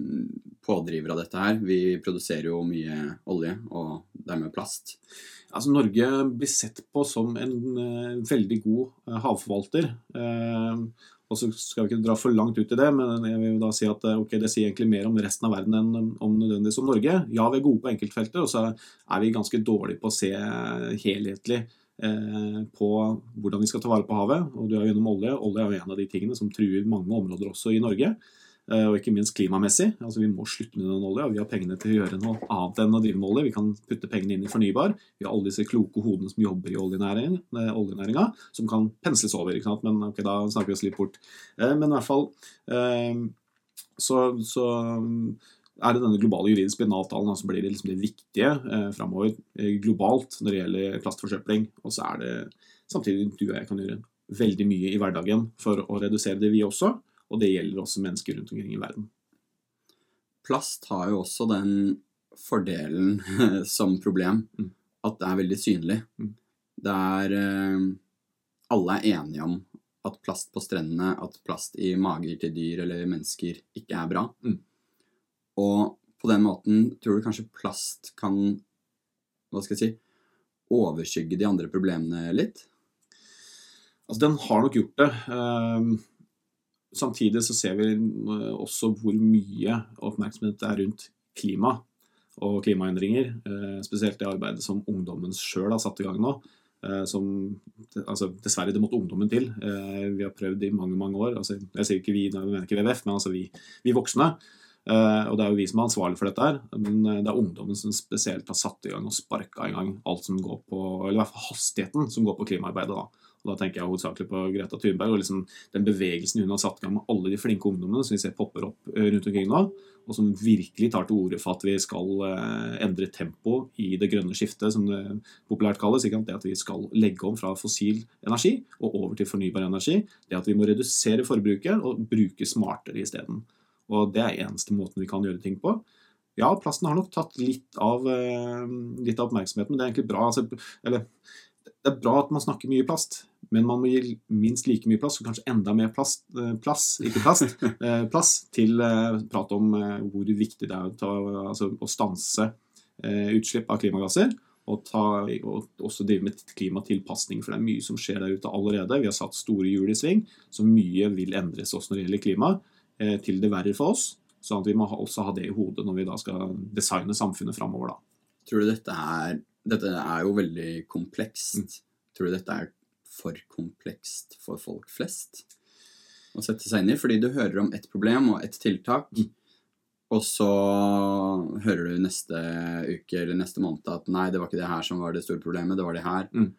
pådriver av dette her. Vi produserer jo mye olje, og dermed plast. Altså, Norge blir sett på som en eh, veldig god eh, havforvalter. Og så skal vi ikke dra for langt ut i det, men jeg vil da si at eh, ok, det sier egentlig mer om resten av verden enn om nødvendigvis om Norge. Ja, vi er gode på enkeltfelter, og så er vi ganske dårlige på å se helhetlig på hvordan vi skal ta vare på havet. Og du er jo gjennom olje. Olje er jo en av de tingene som truer mange områder også i Norge. Eh, og ikke minst klimamessig. Altså Vi må slutte med den olja. Vi har pengene til å gjøre noe annet enn å drive med olje. Vi kan putte pengene inn i fornybar. Vi har alle disse kloke hodene som jobber i oljenæringa, oljenæringa som kan pensles over. ikke sant? Men ok, da snakker vi oss litt bort. Eh, men i hvert fall eh, så, så er det denne globale juridiske bindende som blir det, liksom det viktige eh, framover globalt når det gjelder plastforsøpling. Og så er det samtidig du og jeg kan gjøre veldig mye i hverdagen for å redusere det, vi også. Og det gjelder også mennesker rundt omkring i verden. Plast har jo også den fordelen [LAUGHS] som problem mm. at det er veldig synlig. Mm. Det er eh, Alle er enige om at plast på strendene, at plast i mager til dyr eller mennesker ikke er bra. Mm. Og på den måten tror du kanskje plast kan hva skal jeg si, overskygge de andre problemene litt? Altså, den har nok gjort det. Samtidig så ser vi eh, også hvor mye oppmerksomhet det er rundt klima og klimaendringer. Eh, spesielt det arbeidet som ungdommen sjøl har satt i gang nå. Eh, som, altså, dessverre, det måtte ungdommen til. Vi har prøvd i mange mange år. Altså, jeg sier ikke vi, jeg mener ikke WWF, men altså vi, vi voksne. Og det er jo vi som er ansvarlig for dette her. Men det er ungdommen som spesielt har satt i gang og sparka i gang alt som går på Eller i hvert fall hastigheten som går på klimaarbeidet. da. Og Da tenker jeg hovedsakelig på Greta Thunberg og liksom den bevegelsen hun har satt i gang med alle de flinke ungdommene som vi ser popper opp eh, rundt omkring nå, og som virkelig tar til orde for at vi skal eh, endre tempo i det grønne skiftet, som det populært kalles. Det at vi skal legge om fra fossil energi og over til fornybar energi. Det at vi må redusere forbruket og bruke smartere isteden. Og det er eneste måten vi kan gjøre ting på. Ja, plasten har nok tatt litt av, eh, litt av oppmerksomheten, men det er egentlig bra. Altså, eller det er bra at man snakker mye plast, men man må gi minst like mye plass, og kanskje enda mer plass, eh, plass ikke plast, [LAUGHS] eh, plass til eh, prat om hvor viktig det er å, ta, altså, å stanse utslipp av klimagasser. Og, ta, og, også drive med klimatilpasning, for det er mye som skjer der ute allerede. Vi har satt store hjul i sving, så mye vil endres også når det gjelder klima, til det verre for oss. sånn at vi må også ha det i hodet når vi da skal designe samfunnet framover. Tror du dette er dette er jo veldig komplekst. Mm. Tror du dette er for komplekst for folk flest å sette seg inn i? Fordi du hører om ett problem og ett tiltak, mm. og så hører du neste uke eller neste måned at nei, det var ikke det her som var det store problemet, det var det her. Mm.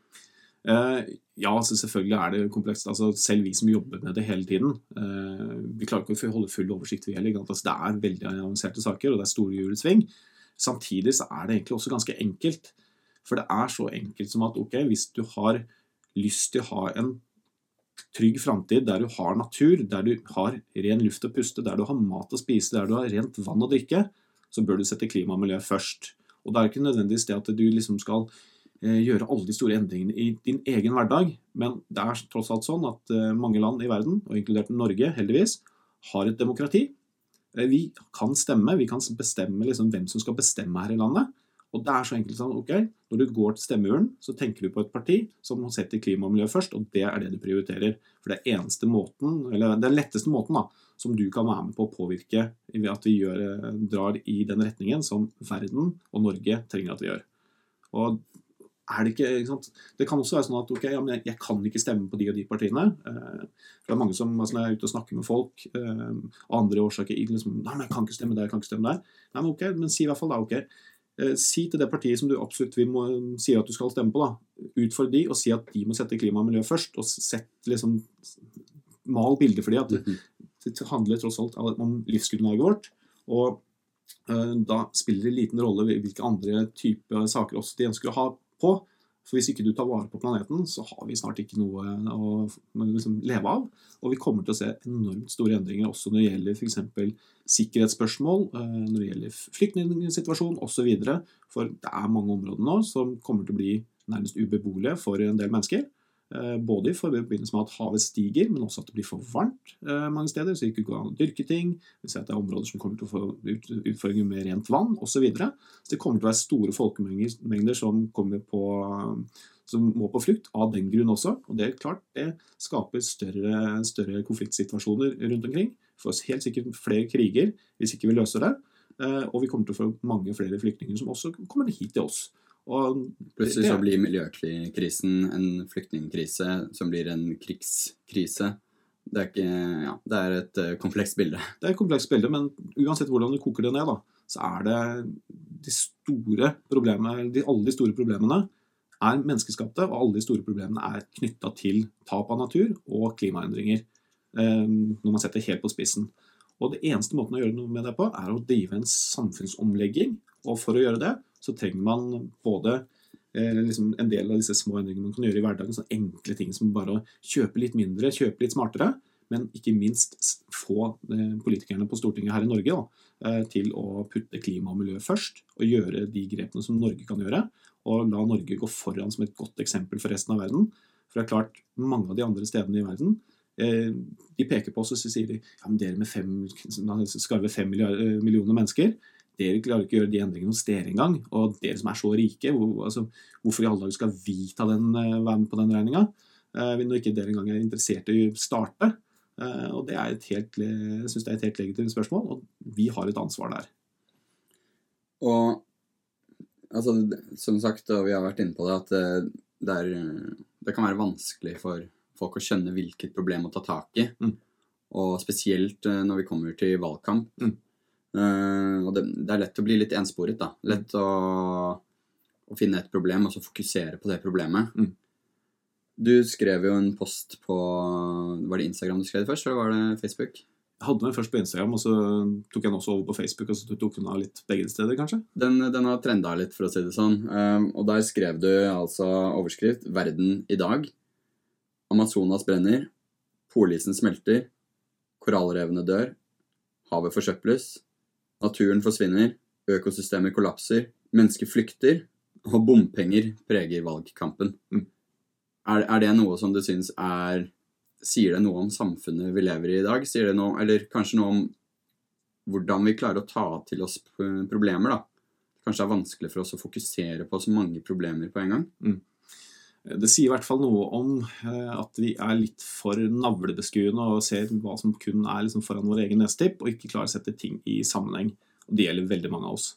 Uh, ja, altså selvfølgelig er det komplekst. Altså, selv vi som jobber med det hele tiden, uh, vi klarer ikke å holde full oversikt. Vi heller. Altså, det er veldig avanserte saker, og det er store hjulsving. Samtidig så er det egentlig også ganske enkelt. For det er så enkelt som at ok, hvis du har lyst til å ha en trygg framtid der du har natur, der du har ren luft å puste, der du har mat å spise, der du har rent vann å drikke, så bør du sette klima og miljø først. Og det er ikke nødvendigvis det at du liksom skal eh, gjøre alle de store endringene i din egen hverdag, men det er tross alt sånn at eh, mange land i verden, og inkludert Norge heldigvis, har et demokrati. Eh, vi kan stemme, vi kan bestemme liksom hvem som skal bestemme her i landet. Og det er så enkelt sånn, ok, Når du går til stemmeurnen, så tenker du på et parti som setter klima og miljø først, og det er det du prioriterer. For det er eneste måten, eller den letteste måten da, som du kan være med på å påvirke ved at vi gjør, drar i den retningen som verden og Norge trenger at vi gjør. Og er det ikke, ikke sant? Det kan også være sånn at ok, ja, men jeg, jeg, kan ikke stemme på de og de partiene. Eh, for det er mange som altså er ute og snakker med folk eh, av andre årsaker liksom, Nei, men jeg kan ikke stemme der, jeg kan ikke stemme der. Nei, men ok, men si i hvert fall da, ok, Eh, si til det partiet som du absolutt vil må, sier at du skal stemme på, da, utfordre de og si at de må sette klima og miljø først. Og sett liksom Mal bildet for de at det, mhm. det handler tross alt om livsgrunnlaget vårt. Og uh, da spiller det liten rolle hvilke andre typer saker også de ønsker å ha på. For hvis ikke du tar vare på planeten, så har vi snart ikke noe å liksom leve av. Og vi kommer til å se enormt store endringer også når det gjelder f.eks. sikkerhetsspørsmål, eh, når det gjelder flyktningsituasjon osv. For det er mange områder nå som kommer til å bli nærmest ubeboelige for en del mennesker. Eh, både i forbindelse med at havet stiger, men også at det blir for varmt eh, mange steder. Så det ikke går an å dyrke ting. Vi ser at det er områder som kommer til å få ut, utfordringer med rent vann osv. Så, videre. så det kommer til å være store folkemengder som, på, som må på flukt av den grunn også. Og det er klart det skaper større, større konfliktsituasjoner rundt omkring. Vi får helt sikkert flere kriger hvis ikke vi løser det. Eh, og vi kommer til å få mange flere flyktninger som også kommer hit til oss. Og Plutselig så blir miljøkrisen en flyktningkrise som blir en krigskrise. Det er, ikke, ja, det er et uh, komplekst bilde. Det er et komplekst bilde, men uansett hvordan du koker det ned, da, så er det de store problemene, de, alle de store problemene er menneskeskapte, og alle de store problemene er knytta til tap av natur og klimaendringer. Um, når man setter helt på spissen. Og det eneste måten å gjøre noe med det på, er å drive en samfunnsomlegging. Og for å gjøre det, så trenger man både eh, liksom en del av disse små endringene man kan gjøre i hverdagen, sånne enkle ting som bare å kjøpe litt mindre, kjøpe litt smartere, men ikke minst få eh, politikerne på Stortinget her i Norge da, eh, til å putte klima og miljø først, og gjøre de grepene som Norge kan gjøre, og la Norge gå foran som et godt eksempel for resten av verden. For det er klart, mange av de andre stedene i verden de peker på oss og sier de, ja, men dere med fem, skarve fem millioner mennesker dere klarer ikke å gjøre de endringene hos dere engang. Og dere som er så rike, hvor, altså, hvorfor i alle dager skal vi ta den, uh, være med på den regninga? Uh, når ikke dere engang er interessert i å starte. Uh, og det er et helt, jeg syns det er et helt legitimt spørsmål, og vi har et ansvar der. Og altså, som sagt, og vi har vært inne på det, at det, er, det kan være vanskelig for folk å skjønne hvilket problem å ta tak i. Mm. Og spesielt når vi kommer til valgkamp. Mm. Uh, og det, det, er lett å bli litt ensporet. da. Lett å, å, finne et problem og så fokusere på det problemet. Mm. Du skrev jo en post på Var det Instagram du skrev først, eller var det Facebook? Jeg hadde den først på Instagram, og så tok jeg den også over på Facebook. og så tok den av litt begge steder, kanskje. Den, den har trenda litt, for å si det sånn. Um, og der skrev du altså overskrift 'Verden i dag'. Amazonas brenner. Polisen smelter. Korallrevene dør. Havet forsøples. Naturen forsvinner, økosystemer kollapser, mennesker flykter, og bompenger preger valgkampen. Mm. Er, er, det noe som du syns er Sier det noe om samfunnet vi lever i i dag? Sier det noe, eller kanskje noe om hvordan vi klarer å ta til oss problemer, da? Kanskje det er vanskelig for oss å fokusere på så mange problemer på en gang? Mm. Det sier i hvert fall noe om eh, at vi er litt for navlebeskuende og ser hva som kun er liksom foran vår egen nesetipp, og ikke klarer å sette ting i sammenheng. Og Det gjelder veldig mange av oss.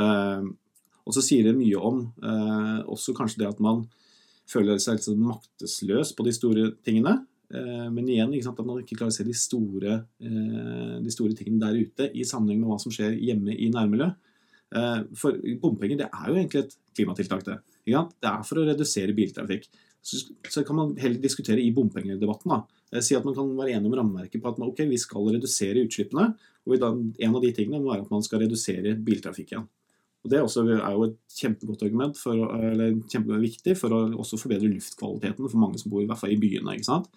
Eh, og så sier det mye om eh, også kanskje det at man føler seg litt sånn maktesløs på de store tingene. Men igjen at man ikke klarer å se de store, de store tingene der ute i sammenheng med hva som skjer hjemme i nærmiljøet. For bompenger det er jo egentlig et klimatiltak. det. Det er for å redusere biltrafikk. Så, kan man heller diskutere i bompengedebatten. da. Eh, si at man kan være enig om rammeverket på at man, ok, vi skal redusere utslippene. og En av de tingene må være at man skal redusere biltrafikken. Og Det også er jo et kjempegodt argument for, eller kjempeviktig for å også forbedre luftkvaliteten for mange som bor i hvert fall i byene. ikke sant?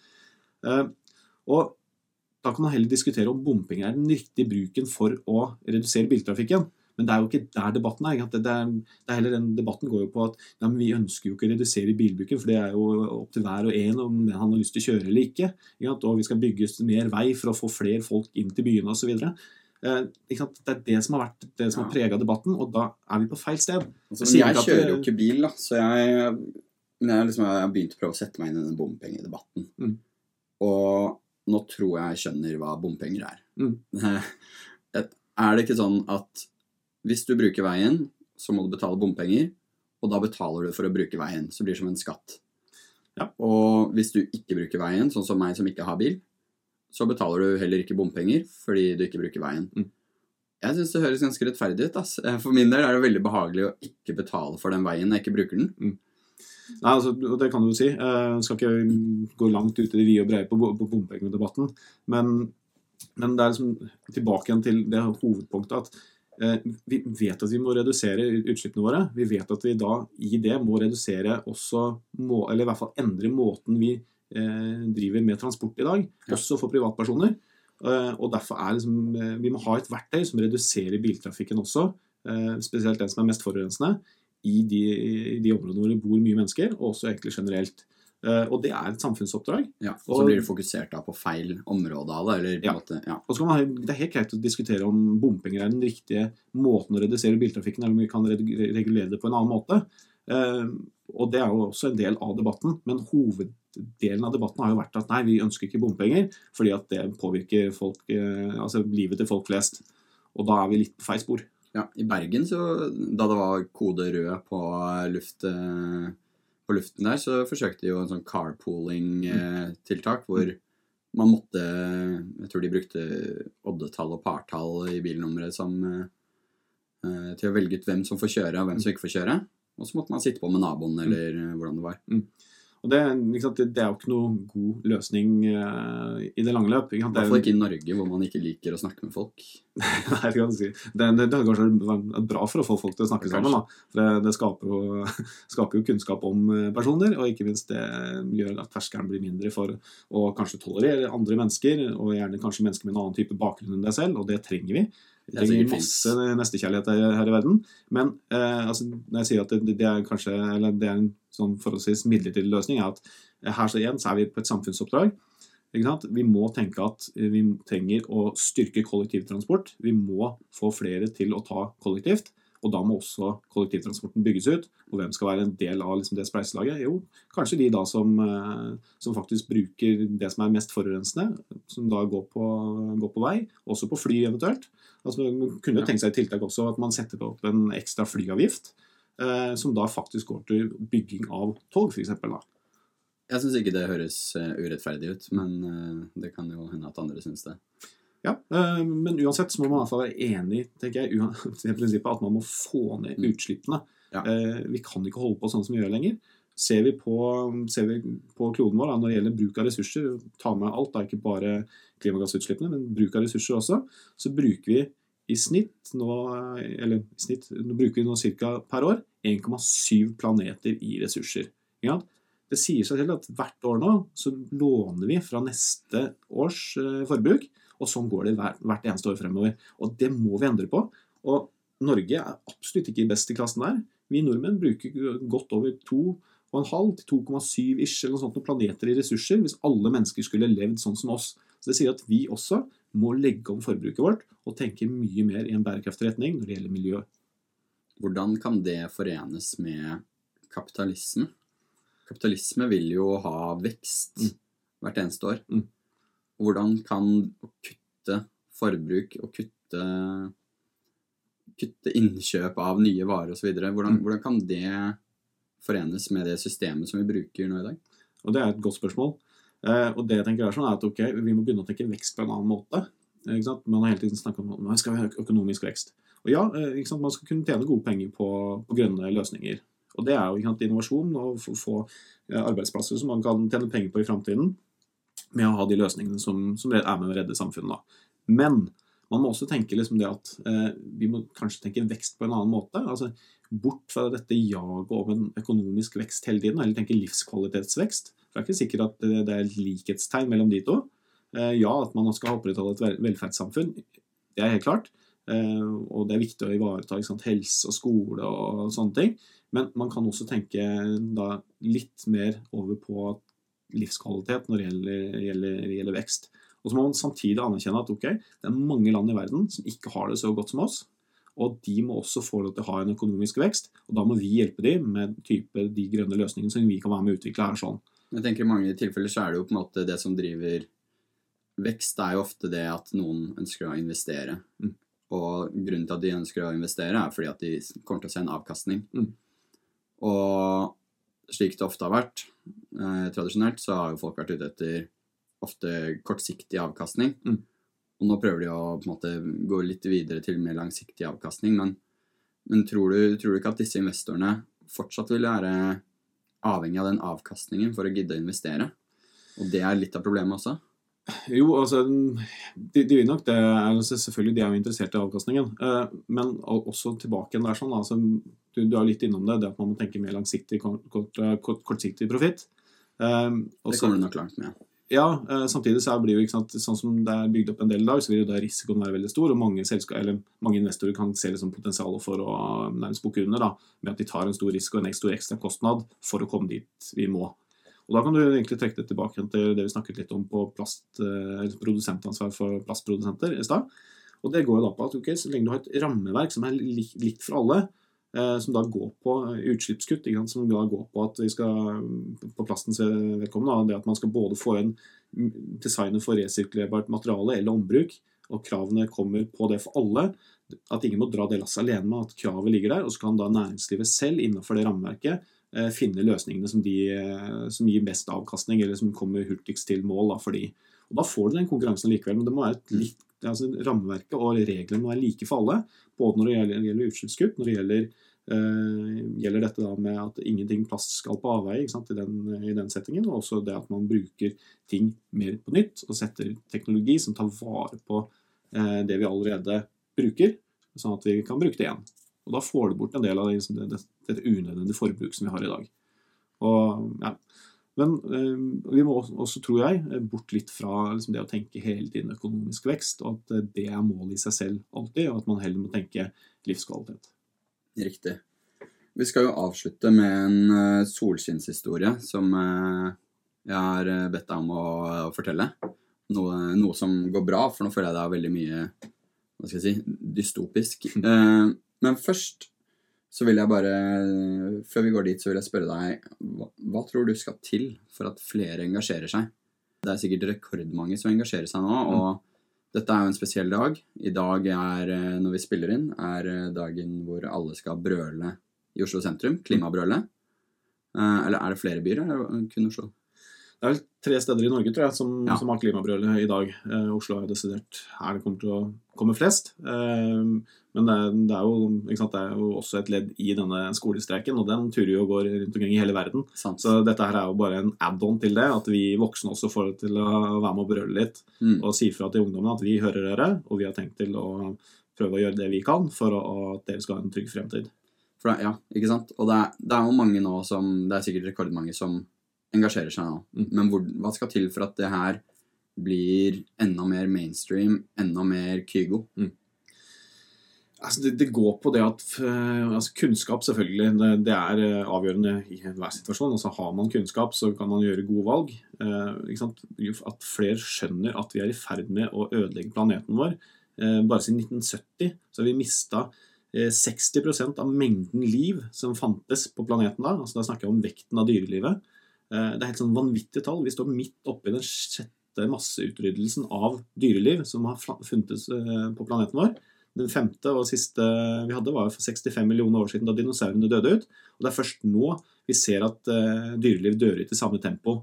Eh, og Da kan man heller diskutere om bompenger er den riktige bruken for å redusere biltrafikken. Men det er jo ikke der debatten er. Det, er, det er heller den Debatten går jo på at ja, vi ønsker jo ikke å redusere bilbruken, for det er jo opp til hver og en om han har lyst til å kjøre eller ikke. ikke og vi skal bygge mer vei for å få flere folk inn til byene osv. Eh, det er det som har vært det som har prega debatten, og da er vi på feil sted. Altså, jeg, jeg kjører jo ikke bil, da, så jeg, men jeg, liksom, jeg har begynt å prøve å sette meg inn i den bompengedebatten. Mm. Og nå tror jeg jeg skjønner hva bompenger er. Mm. [LAUGHS] er det ikke sånn at hvis du bruker veien, så må du betale bompenger, og da betaler du for å bruke veien. Så blir det som en skatt. Ja. Og hvis du ikke bruker veien, sånn som meg som ikke har bil, så betaler du heller ikke bompenger fordi du ikke bruker veien. Mm. Jeg syns det høres ganske rettferdig ut. Ass. For min del er det veldig behagelig å ikke betale for den veien jeg ikke bruker den. Mm. Nei, altså, Det kan du jo si. Jeg skal ikke gå langt ut i det vide og brede på, på bompengedebatten. Men, men det er liksom tilbake igjen til det hovedpunktet at Eh, vi vet at vi må redusere utslippene våre. Vi vet at vi da i det må redusere også, eller i hvert fall endre måten vi eh, driver med transport i dag, også for privatpersoner. Eh, og derfor er liksom, Vi må ha et verktøy som reduserer biltrafikken også, spesielt den som er mest forurensende, i de, i de områdene hvor det bor mye mennesker, og også egentlig generelt. Eh, og det er et samfunnsoppdrag. Ja, og så blir det fokusert da på feil område av det, Ja. måte, ja. Og så kan man, Det er helt greit å diskutere om bompenger er den riktige måten å redusere biltrafikken, eller om vi kan regulere det på en annen måte. Uh, og Det er jo også en del av debatten. Men hoveddelen av debatten har jo vært at nei, vi ønsker ikke bompenger fordi at det påvirker folk, uh, altså livet til folk flest. Og da er vi litt på feil spor. Ja, I Bergen, så, da det var kode rød på, luft, på luften der, så forsøkte de jo en sånn carpooling-tiltak hvor man måtte Jeg tror de brukte oddetall og partall i bilnummeret som eh, eh, til å velge ut hvem som får kjøre, og hvem som ikke får kjøre. Og så måtte man sitte på med naboen, eller eh, hvordan det var. Og det, ikke sant, det, er jo ikke noe god løsning uh, i det lange løp. I hvert er- fall ikke i Norge, hvor man ikke liker å snakke med folk. [LAUGHS] Nei, det kan du si. Det, det, det er kanskje bra for å få folk til å snakke Kanskje. sammen. Da. For det, det skaper, jo, [LAUGHS] skaper jo kunnskap om eh, personer, og ikke minst det gjør at terskelen blir mindre for å kanskje tolerere andre mennesker, og gjerne kanskje mennesker med en annen type bakgrunn enn deg selv, og det trenger vi. Vi Det er trenger masse nestekjærlighet her, her i verden. Men uh, altså, når jeg sier at det, det er kanskje eller det er en sånn forholdsvis midlertidig løsning, er at eh, her så igjen så er vi på et samfunnsoppdrag. Vi må tenke at eh, vi trenger å styrke kollektivtransport. Vi må få flere til å ta kollektivt. Og da må også kollektivtransporten bygges ut. Og hvem skal være en del av liksom, det spleiselaget? Jo, kanskje de da som, eh, som faktisk bruker det som er mest forurensende, som da går på, går på vei, også på fly eventuelt. Altså, man kunne jo tenke seg et tiltak også at man setter opp en ekstra flyavgift, som da faktisk går til bygging av tog, f.eks. Jeg syns ikke det høres eh, urettferdig ut, men eh, det kan jo hende at andre syns det. Ja, eh, men uansett så må man i hvert fall være enig tenker jeg, [LAUGHS] i prinsippet at man må få ned Mm. utslippene. Ja. Eh, Vi kan ikke holde på sånn som vi gjør lenger. Ser vi på, ser vi på kloden vår da, når det gjelder bruk av ressurser, ta med alt, da, ikke bare klimagassutslippene, men bruk av ressurser også, så bruker vi i snitt nå, eller i snitt, nå bruker vi nå ca. per år 1,7 planeter i ressurser. Ja. Det sier seg selv at hvert år nå så låner vi fra neste års eh, forbruk, og sånn går det hvert eneste år fremover. Og det må vi endre på. Og Norge er absolutt ikke best i klassen der. Vi nordmenn bruker godt over 2,5 til 2,7 ish eller noe sånt planeter i ressurser hvis alle mennesker skulle levd sånn som oss. Så det sier at vi også må legge om forbruket vårt og tenke mye mer i en bærekraftig retning når det gjelder miljø. Hvordan kan det forenes med kapitalisme? Kapitalisme vil jo ha vekst Mm. hvert eneste år. Mm. Hvordan kan å kutte forbruk og kutte, kutte innkjøp av nye varer osv. Hvordan, Mm. hvordan kan det forenes med det systemet som vi bruker nå i dag? Og det er et godt spørsmål. Eh, og det jeg tenker er sånn er at ok, vi må begynne å tenke vekst på en annen måte. Ikke sant? Man har hele tiden snakket om at man skal ha økonomisk vekst. Og ja, eh, sant? man skal kunne tjene gode penger på, på grønne løsninger. Og det er jo sant, innovasjon og få, eh, arbeidsplasser som man kan tjene penger på i framtiden med å ha de løsningene som, som er med å redde samfunnet. Da. Men man må også tenke liksom det at eh, vi må kanskje tenke vekst på en annen måte. altså Bort fra dette jaget om en økonomisk vekst hele tiden, eller tenke livskvalitetsvekst. For Det er ikke sikkert at det er et likhetstegn mellom de to. Eh, Ja, at man skal opprettholde et velferdssamfunn, det er helt klart. Eh, Og det er viktig å ivareta helse og skole og sånne ting. Men man kan også tenke da litt mer over på livskvalitet når det gjelder, gjelder, gjelder vekst. Og så må man samtidig anerkjenne at okay, det er mange land i verden som ikke har det så godt som oss. Og de må også få lov til å ha en økonomisk vekst. Og da må vi hjelpe dem med type de grønne løsningene som vi kan være med å utvikle her. sånn. Jeg tenker I mange tilfeller så er det jo på en måte det som driver vekst, det er jo ofte det at noen ønsker å investere. Mm. Og grunnen til at de ønsker å investere, er fordi at de kommer til å se en avkastning. Mm. Og slik det ofte har vært, eh, tradisjonelt, så har jo folk vært ute etter ofte kortsiktig avkastning. Mm. Og nå prøver de å på en måte gå litt videre til mer langsiktig avkastning. Men, men tror, du, tror du ikke at disse investorene fortsatt vil være avhengig av den avkastningen for å gidde å investere? Og det er litt av problemet også. Jo, altså De, de vil nok det. Altså, selvfølgelig, de er jo interessert i avkastningen. Eh, men også tilbake igjen der sånn, altså, du, du er litt innom det, det at man må tenke mer langsiktig kort, kort, kortsiktig profitt. Eh, Det kommer du nok langt med. Ja, eh, samtidig så blir jo ikke sant, sånn som det er bygd opp en del i dag, så vil jo da risikoen være veldig stor, og mange, eller mange investorer kan se liksom potensial for å nærmest bukke under da, med at de tar en stor risiko og en stor ekstra kostnad for å komme dit vi må. Og Da kan du egentlig trekke det tilbake til det vi snakket litt om på plast, eh, produsentansvar for plastprodusenter i stad. Og Det går jo da på at okay, så lenge du har et rammeverk som er likt for alle, eh, som da går på utslippskutt, som da går på at vi skal på plastens vedkommende, det at man skal både få inn designet for resirkulerbart materiale eller ombruk, og kravene kommer på det for alle. At ingen må dra det lasset alene med at kravet ligger der. Og så kan da næringslivet selv innenfor det rammeverket Eh, finne løsningene som, de, eh, som, gir best avkastning, eller som kommer hurtigst til mål da, for de. Og Da får du den konkurransen likevel, men det må være et litt, altså rammeverket og reglene må være like for alle. Både når det gjelder, gjelder utslippskutt, når det gjelder, uh, gjelder dette da med at ingenting plast skal på avveie i, den, i den settingen, og også det at man bruker ting mer på nytt og setter teknologi som tar vare på uh, det vi allerede bruker, sånn at vi kan bruke det igjen. Og Da får du bort en del av det, det, det unødvendige forbruk som vi har i dag. Og, ja. Men øh, vi må også, tror jeg, bort litt fra liksom, det å tenke hele tiden økonomisk vekst, og at det er målet i seg selv alltid, og at man heller må tenke livskvalitet. Riktig. Vi skal jo avslutte med en uh, solskinnshistorie som uh, jeg har bedt deg om å, å fortelle. Noe, noe, som går bra, for nå føler jeg det er veldig mye hva skal jeg si, dystopisk. [LAUGHS] Men først så vil jeg bare Før vi går dit, så vil jeg spørre deg hva, hva, tror du skal til for at flere engasjerer seg? Det er sikkert rekordmange som engasjerer seg nå, mm. og dette er jo en spesiell dag. I dag er, eh, når vi spiller inn, er eh, dagen hvor alle skal brøle i Oslo sentrum. Klimabrøle. Eh, eller er det flere byer, eller kun Oslo? Det er vel tre steder i Norge tror jeg, som, ja. som har klimabrølet i dag. Eh, Oslo er desidert her det kommer til å komme flest. Eh, men det er, det, er jo, sant, det er, jo, også et ledd i denne skolestreiken, og den turer jo og går rundt omkring i hele verden. Sant. Så dette her er jo bare en add-on til det, at vi voksne også får til å være med og brøle litt. Mm. Og si fra til ungdommen at vi hører dere, og vi har tenkt til å prøve å gjøre det vi kan for å, at dere skal ha en trygg fremtid. Det, ja, ikke sant? Og det er, det er jo mange nå som Det er sikkert rekordmange som engasjerer seg nå. Mm. Men hvor, hva skal til for at det her blir enda mer mainstream, enda mer Kygo? Mm. Altså det, det, går på det at uh, altså Kunnskap, selvfølgelig, det, det, er uh, avgjørende i enhver situasjon. Altså Har man kunnskap, så kan man gjøre gode valg. Uh, at flere skjønner at vi er i ferd med å ødelegge planeten vår. bare siden 1970 så har vi mista 60% av mengden liv som fantes på planeten da. Altså Da snakker jeg om vekten av dyrelivet. Eh, det er helt sånn vanvittige tall. Vi står midt oppi den sjette masseutryddelsen av dyreliv som har funtes eh, på planeten vår. Den femte og siste vi hadde, var for 65 millioner år siden, da dinosaurene døde ut. Og Det er først nå vi ser at uh, dyreliv dør ut i samme tempo.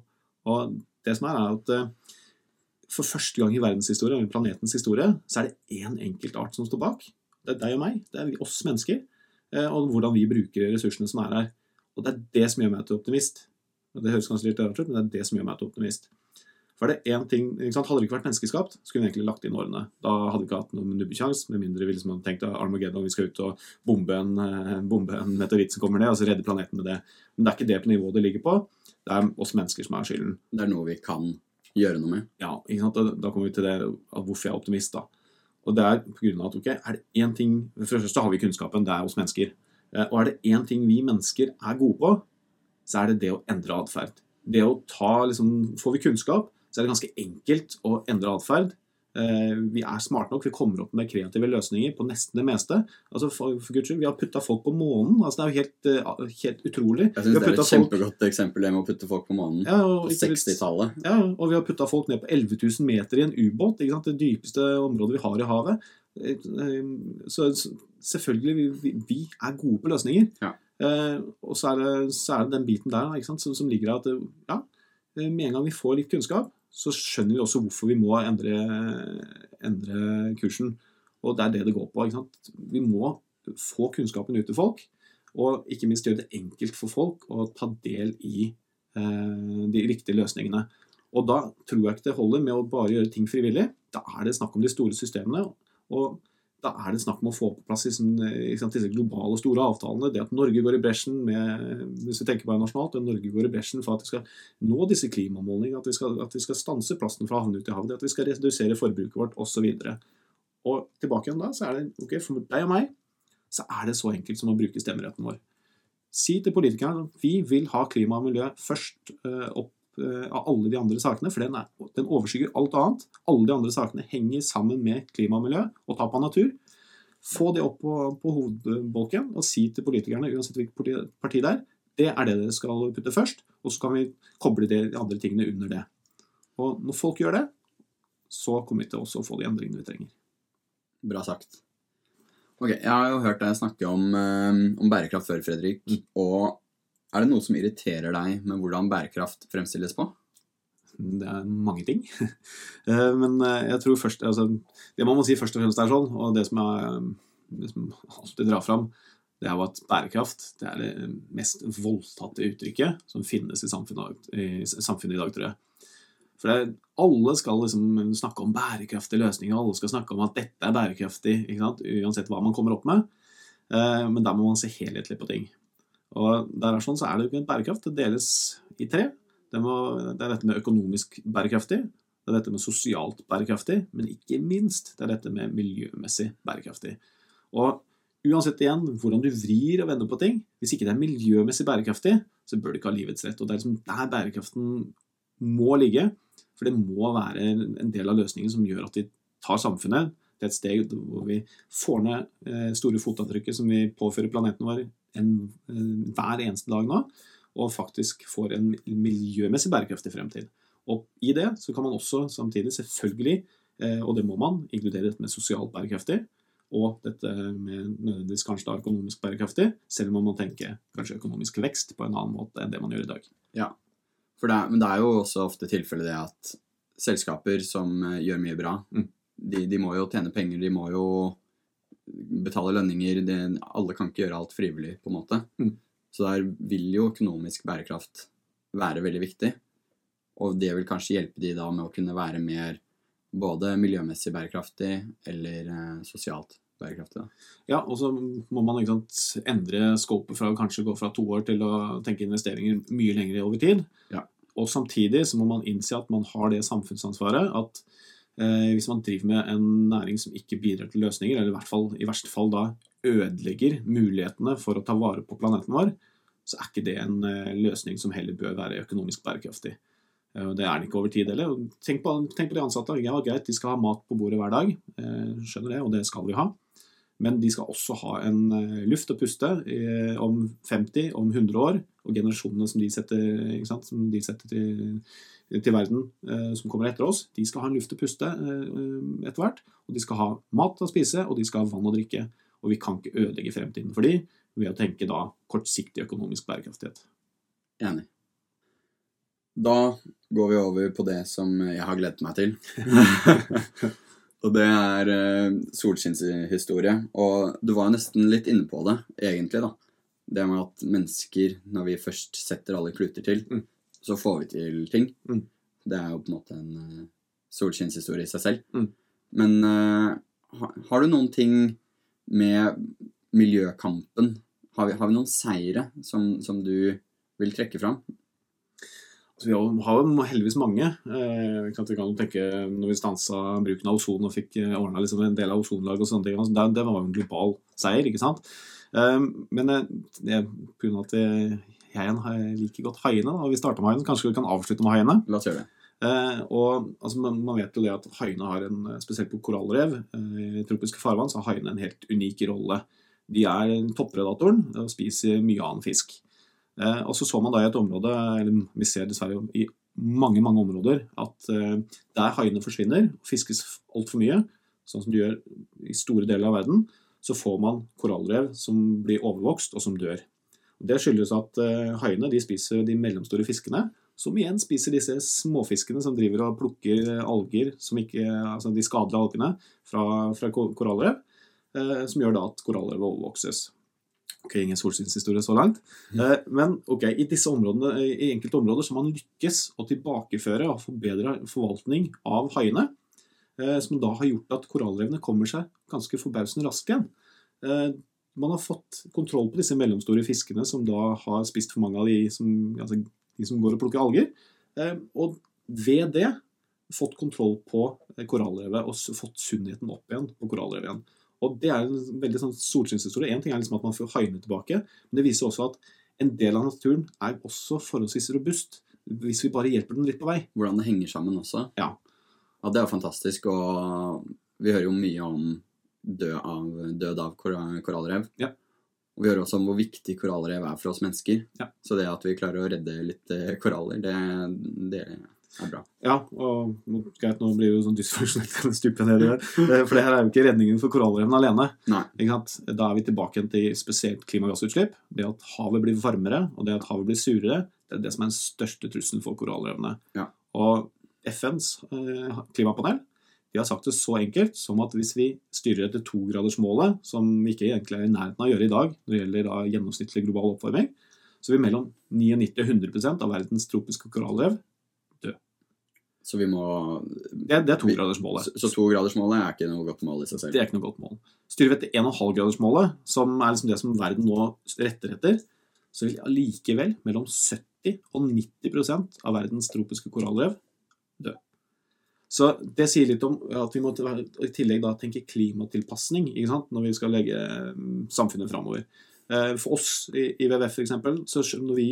Og det som er, er at for første gang i verdenshistorien, planetens historie, så er det én enkelt art som står bak. Det er deg og meg. Det er oss mennesker. og hvordan vi bruker ressursene som er her. Og det er det som gjør meg til optimist. Det høres kanskje litt rart ut, men det er det som gjør meg til optimist. For det en ting, Hadde det ikke vært menneskeskapt, skulle vi egentlig lagt inn årene. Da hadde vi ikke hatt noen nubbekjangs, med mindre vi liksom hadde tenkt at Armageddon, vi skal ut og bombe en, eh, bombe en meteoritt som kommer ned, og så redde planeten med det. Men det er ikke det på nivået det ligger på. Det er oss mennesker som er skylden. Det er noe vi kan gjøre noe med. Ja, ikke sant? Da, da kommer vi til det hvorfor jeg er optimist. da. Og det er på grunn av at ok, er det én ting For det første har vi kunnskapen, det er oss mennesker. Eh, og er det én ting vi mennesker er gode på, så er det det å endre atferd. Det å ta, liksom, Får vi kunnskap, så er det ganske enkelt å endre atferd. Eh, vi er smarte nok, vi kommer opp med kreative løsninger på nesten det meste. Altså, for, for Guds skyld, Vi har putta folk på månen. Altså, det er jo helt, uh, helt utrolig. Jeg synes Det er et folk... kjempegodt eksempel det med å putte folk på månen. Ja, på 60-tallet. Ja, og vi har putta folk ned på 11 000 meter i en ubåt. Det dypeste området vi har i havet. Eh, så selvfølgelig, vi, vi er gode på løsninger. Ja. Eh, og så er, det, så er, det, den biten der som, som, ligger der at ja, eh, med en gang vi får litt kunnskap, så skjønner vi også hvorfor vi må endre, endre kursen. Og det er det det går på. Vi må få kunnskapen ut til folk, og ikke minst gjøre det enkelt for folk å ta del i eh, de riktige løsningene. Og da tror jeg ikke det holder med å bare gjøre ting frivillig. Da er det snakk om de store systemene. Og da er det snakk om å få på plass disse, ikke sant, disse globale, store avtalene. Det at Norge går i bresjen med, hvis vi tenker bare nasjonalt, at Norge går i bresjen for at vi skal nå disse klimamålene, at vi skal, at vi skal stanse plasten fra å ut i havet, at vi skal redusere forbruket vårt osv. Og, og tilbake igjen da, så er det ok, for deg og meg så er det så enkelt som å bruke stemmeretten vår. Si til politikerne at vi vil ha klima og miljø først uh, opp av alle de andre sakene, for den, er, den, overskygger alt annet. Alle de andre sakene henger sammen med klima og miljø og tap av natur. Få det opp på, på hovedbolken og si til politikerne, uansett hvilket parti det er, det er det dere skal putte først, og så kan vi koble de andre tingene under det. Og når folk gjør det, så kommer vi til også å få de endringene vi trenger. Bra sagt. Ok, Jeg har jo hørt deg snakke om, um, om bærekraft før, Fredrik. Mm. Og er det noe som irriterer deg med hvordan bærekraft fremstilles på? Det er mange ting. [LAUGHS] Eh, men eh, jeg tror først altså, Det man må si først og fremst er sånn, og det som, jeg, det som alltid drar fram, det er jo at bærekraft det er det mest voldtatte uttrykket som finnes i samfunnet, i samfunnet i dag, tror jeg. For det, alle skal liksom snakke om bærekraftige løsninger, alle skal snakke om at dette er bærekraftig, uansett hva man kommer opp med. Eh, men der må man se helhetlig på ting. Og der er sånn så er det jo ikke en bærekraft. Det deles i tre. Det, må, det, er dette med økonomisk bærekraftig, det er dette med sosialt bærekraftig, men ikke minst det er dette med miljømessig bærekraftig. Og uansett igjen hvordan du vrir og vender på ting, hvis ikke det er miljømessig bærekraftig, så bør du ikke ha livets rett. Og det er liksom der bærekraften må ligge. For det må være en del av løsningen som gjør at vi tar samfunnet til et steg hvor vi får ned eh, store fotavtrykket som vi påfører planeten vår en, hver eneste dag nå, og faktisk får en miljømessig bærekraftig fremtid. Og i det så kan man også samtidig, selvfølgelig, eh, og det må man, inkludere dette med sosialt bærekraftig, og dette med nødvendigvis kanskje da økonomisk bærekraftig, selv om man må tenke kanskje økonomisk vekst på en annen måte enn det man gjør i dag. Ja, det er, men det er jo også ofte tilfellet det at selskaper som eh, gjør mye bra, mm. de, de, må jo tjene penger, de må jo betale lønninger. Det, alle kan ikke gjøre alt frivillig, på en måte. Mm. Så der vil jo økonomisk bærekraft være veldig viktig. Og det vil kanskje hjelpe de da med å kunne være mer både miljømessig bærekraftig eller eh, sosialt bærekraftig. Da. Ja, og så må man sant, endre scopet fra å kanskje gå fra to år til å tenke investeringer mye lenger over tid. Ja. Og samtidig så må man innse at man har det samfunnsansvaret at hvis man driver med en næring som ikke bidrar til løsninger, eller i hvert fall i verste fall da ødelegger mulighetene for å ta vare på planeten vår, så er ikke det en eh, løsning som heller bør være økonomisk bærekraftig. Eh, det er det ikke over tid heller. Tenk på, tenk på de ansatte. Ja, greit, de skal ha mat på bordet hver dag. Eh, skjønner det, og det skal vi ha. Men de skal også ha en eh, luft å puste om 50, om 100 år. Og generasjonene som de setter, som de setter til, til, verden, som kommer etter oss, de skal ha en luft å puste etter hvert. Og de skal ha mat å spise, og de skal ha vann å drikke. Og vi kan ikke ødelegge fremtiden for de ved å tenke da kortsiktig økonomisk bærekraftighet. Enig. Da går vi over på det som jeg har gledet meg til. [LAUGHS] og det er uh, solskinnshistorie. Og du var nesten litt inne på det, egentlig, da. Det med at mennesker, når vi først setter alle kluter til, mm. så får vi til ting. Mm. Det er jo på en måte en uh, solskinnshistorie i seg selv. Mm. Men uh, ha, har du noen ting med miljøkampen Har vi, har vi noen seire som, som du vil trekke fram? Så vi har jo heldigvis mange. Eh, vi kan tenke Når vi stansa bruken av ozon og fikk eh, ordna liksom en del av ozonlaget og sånne ting, altså, det, det, var jo en global seier, ikke sant? Eh, men pga. på grunn av at jeg liker godt haiene, og vi starta med haiene, kanskje vi kan avslutte med haiene? La oss gjøre det. Eh, og altså, man, man, vet jo det at haiene har en Spesielt på korallrev eh, i tropiske farvann så har haiene en helt unik rolle. De er toppredatoren og spiser mye annen fisk. Eh, og så så man da i et område, eller vi ser dessverre i mange mange områder, at eh, der haiene forsvinner og fiskes altfor mye, sånn som de gjør i store deler av verden, så får man korallrev som blir overvokst, og som dør. Det skyldes at eh, haiene de spiser de mellomstore fiskene, som igjen spiser disse småfiskene som driver og plukker alger, ikke, altså de skadelige algene, fra, fra korallrev, som gjør da at korallrev overvokses. Ok, ingen solskinnshistorie så langt. Mm. Men ok, i disse områdene, i enkelte områder så man lykkes å tilbakeføre og forbedre forvaltning av haiene. eh, som da har gjort at korallrevene kommer seg ganske forbausende raskt igjen. Eh, man har fått kontroll på disse mellomstore fiskene som da har spist for mange av de som, altså, de som går og plukker alger. Eh, og ved det fått kontroll på korallrevet og fått sunnheten opp igjen på korallrevet igjen. Og det er en veldig sånn solskinnshistorie. En ting er liksom at man får haiene tilbake, men det viser også at en del av naturen er også forholdsvis robust hvis vi bare hjelper den litt på vei. Hvordan det henger sammen også. Ja. Ja, det er jo fantastisk, og vi hører jo mye om død av, død av kor- korallrev. Ja. Og vi hører også om hvor viktig korallrev er for oss mennesker. Ja. Så det at vi klarer å redde litt eh, koraller, det, det er bra. Ja, og greit, nå blir det jo sånn dysfunksjonelt [LAUGHS] det. Eh, For det her er jo ikke redningen for korallrevene alene. Nei. Ikke sant? Da er vi tilbake til spesielt klimagassutslipp. Det at havet blir varmere, og det at havet blir surere, det er det som er den største trusselen for korallrevene. Ja. Og FNs eh, klimapanel de har sagt det så enkelt som at hvis vi styrer etter togradersmålet, som vi ikke egentlig er i nærheten av å gjøre i dag når det gjelder da gjennomsnittlig global oppvarming, så vil mellom 99 og 100% av verdens tropiske korallrev Så vi må Det, det er togradersmålet. Så, så togradersmålet er ikke noe godt mål i seg selv. Det er ikke noe godt mål. Styrer vi etter 1,5-gradersmålet, som er liksom det som verden nå retter etter, så vil allikevel mellom 70 og 90% av verdens tropiske korallrev dø. Så det sier litt om at vi må i tillegg da tenke klimatilpasning ikke sant? når vi skal legge mm, samfunnet framover. For oss i WWF eksempel, når vi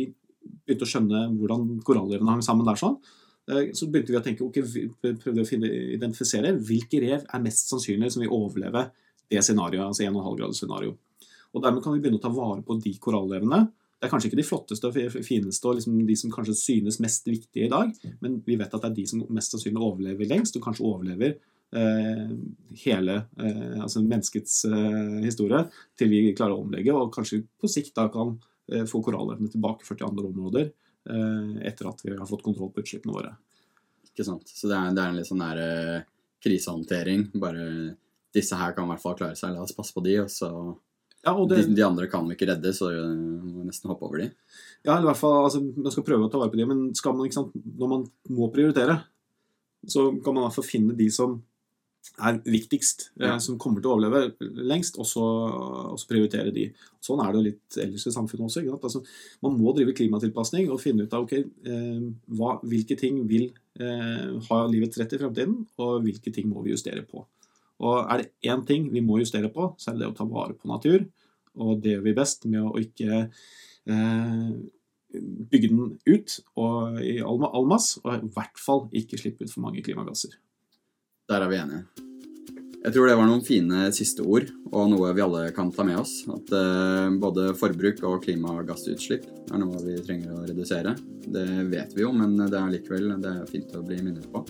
begynte å skjønne hvordan korallrevene hang sammen der sånn, eh, så begynte vi å tenke, ok, vi prøvde å identifisere hvilke rev er mest sannsynlig som vil overleve det scenarioet, altså 1,5-gradersscenario. Og dermed kan vi begynne å ta vare på de korallrevene. Det er kanskje ikke de flotteste og fineste og liksom de som kanskje synes mest viktige i dag, men vi vet at det er de som mest sannsynlig overlever lengst, og kanskje overlever eh, hele eh, altså menneskets eh, historie til vi klarer å omlegge, og kanskje på sikt da kan eh, få korallrevene tilbake 40 andre områder eh, etter at vi har fått kontroll på utslippene våre. Ikke sant? Så det er, det er en litt sånn der eh, krisehåndtering. Bare disse her kan i hvert fall klare seg, la oss passe på de, og så Ja, og de, det, de andre kan vi ikke redde, så vi må nesten hoppe over de. Ja, eller i hvert fall, altså, Man skal prøve å ta vare på de, men skal man, ikke sant, når man må prioritere, så kan man i hvert fall finne de som er viktigst, Ja. eh, som kommer til å overleve lengst, og så, prioritere de. Sånn er det jo litt ellers i samfunnet også. Altså, man må drive klimatilpasning og finne ut av okay, eh, hva, hvilke ting vil eh, ha livets rett i fremtiden, og hvilke ting må vi justere på. Og er det én ting vi må justere på, så er det det å ta vare på natur. Og det gjør vi best med å ikke eh, bygge den ut og i all, all mass, og i hvert fall ikke slippe ut for mange klimagasser. Der er vi enige. Jeg tror det var noen fine siste ord, og noe vi alle kan ta med oss. At eh, både forbruk og klimagassutslipp er noe vi trenger å redusere. Det vet vi jo, men det er likevel det er fint å bli minnet på.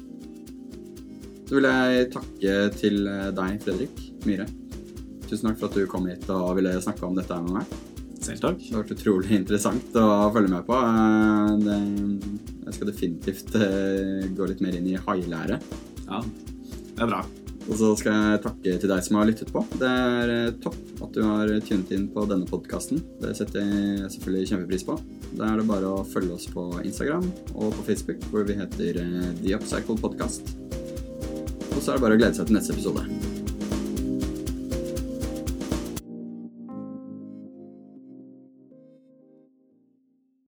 Så vil jeg takke til eh, deg, Fredrik Myhre. Tusen takk for at du kom hit og ville snakke om dette med meg. Selv takk. Det har vært utrolig interessant å følge med på. Eh, Det, jeg skal definitivt gå litt mer inn i hailære. Ja, det er bra. Og så skal jeg takke til deg som har lyttet på. Det er eh, topp at du har tunet inn på denne podkasten. Det setter jeg selvfølgelig kjempepris på. Da er det bare å følge oss på Instagram og på Facebook, hvor vi heter eh, The Upcycle Podcast. Og så er det bare å glede seg til neste episode.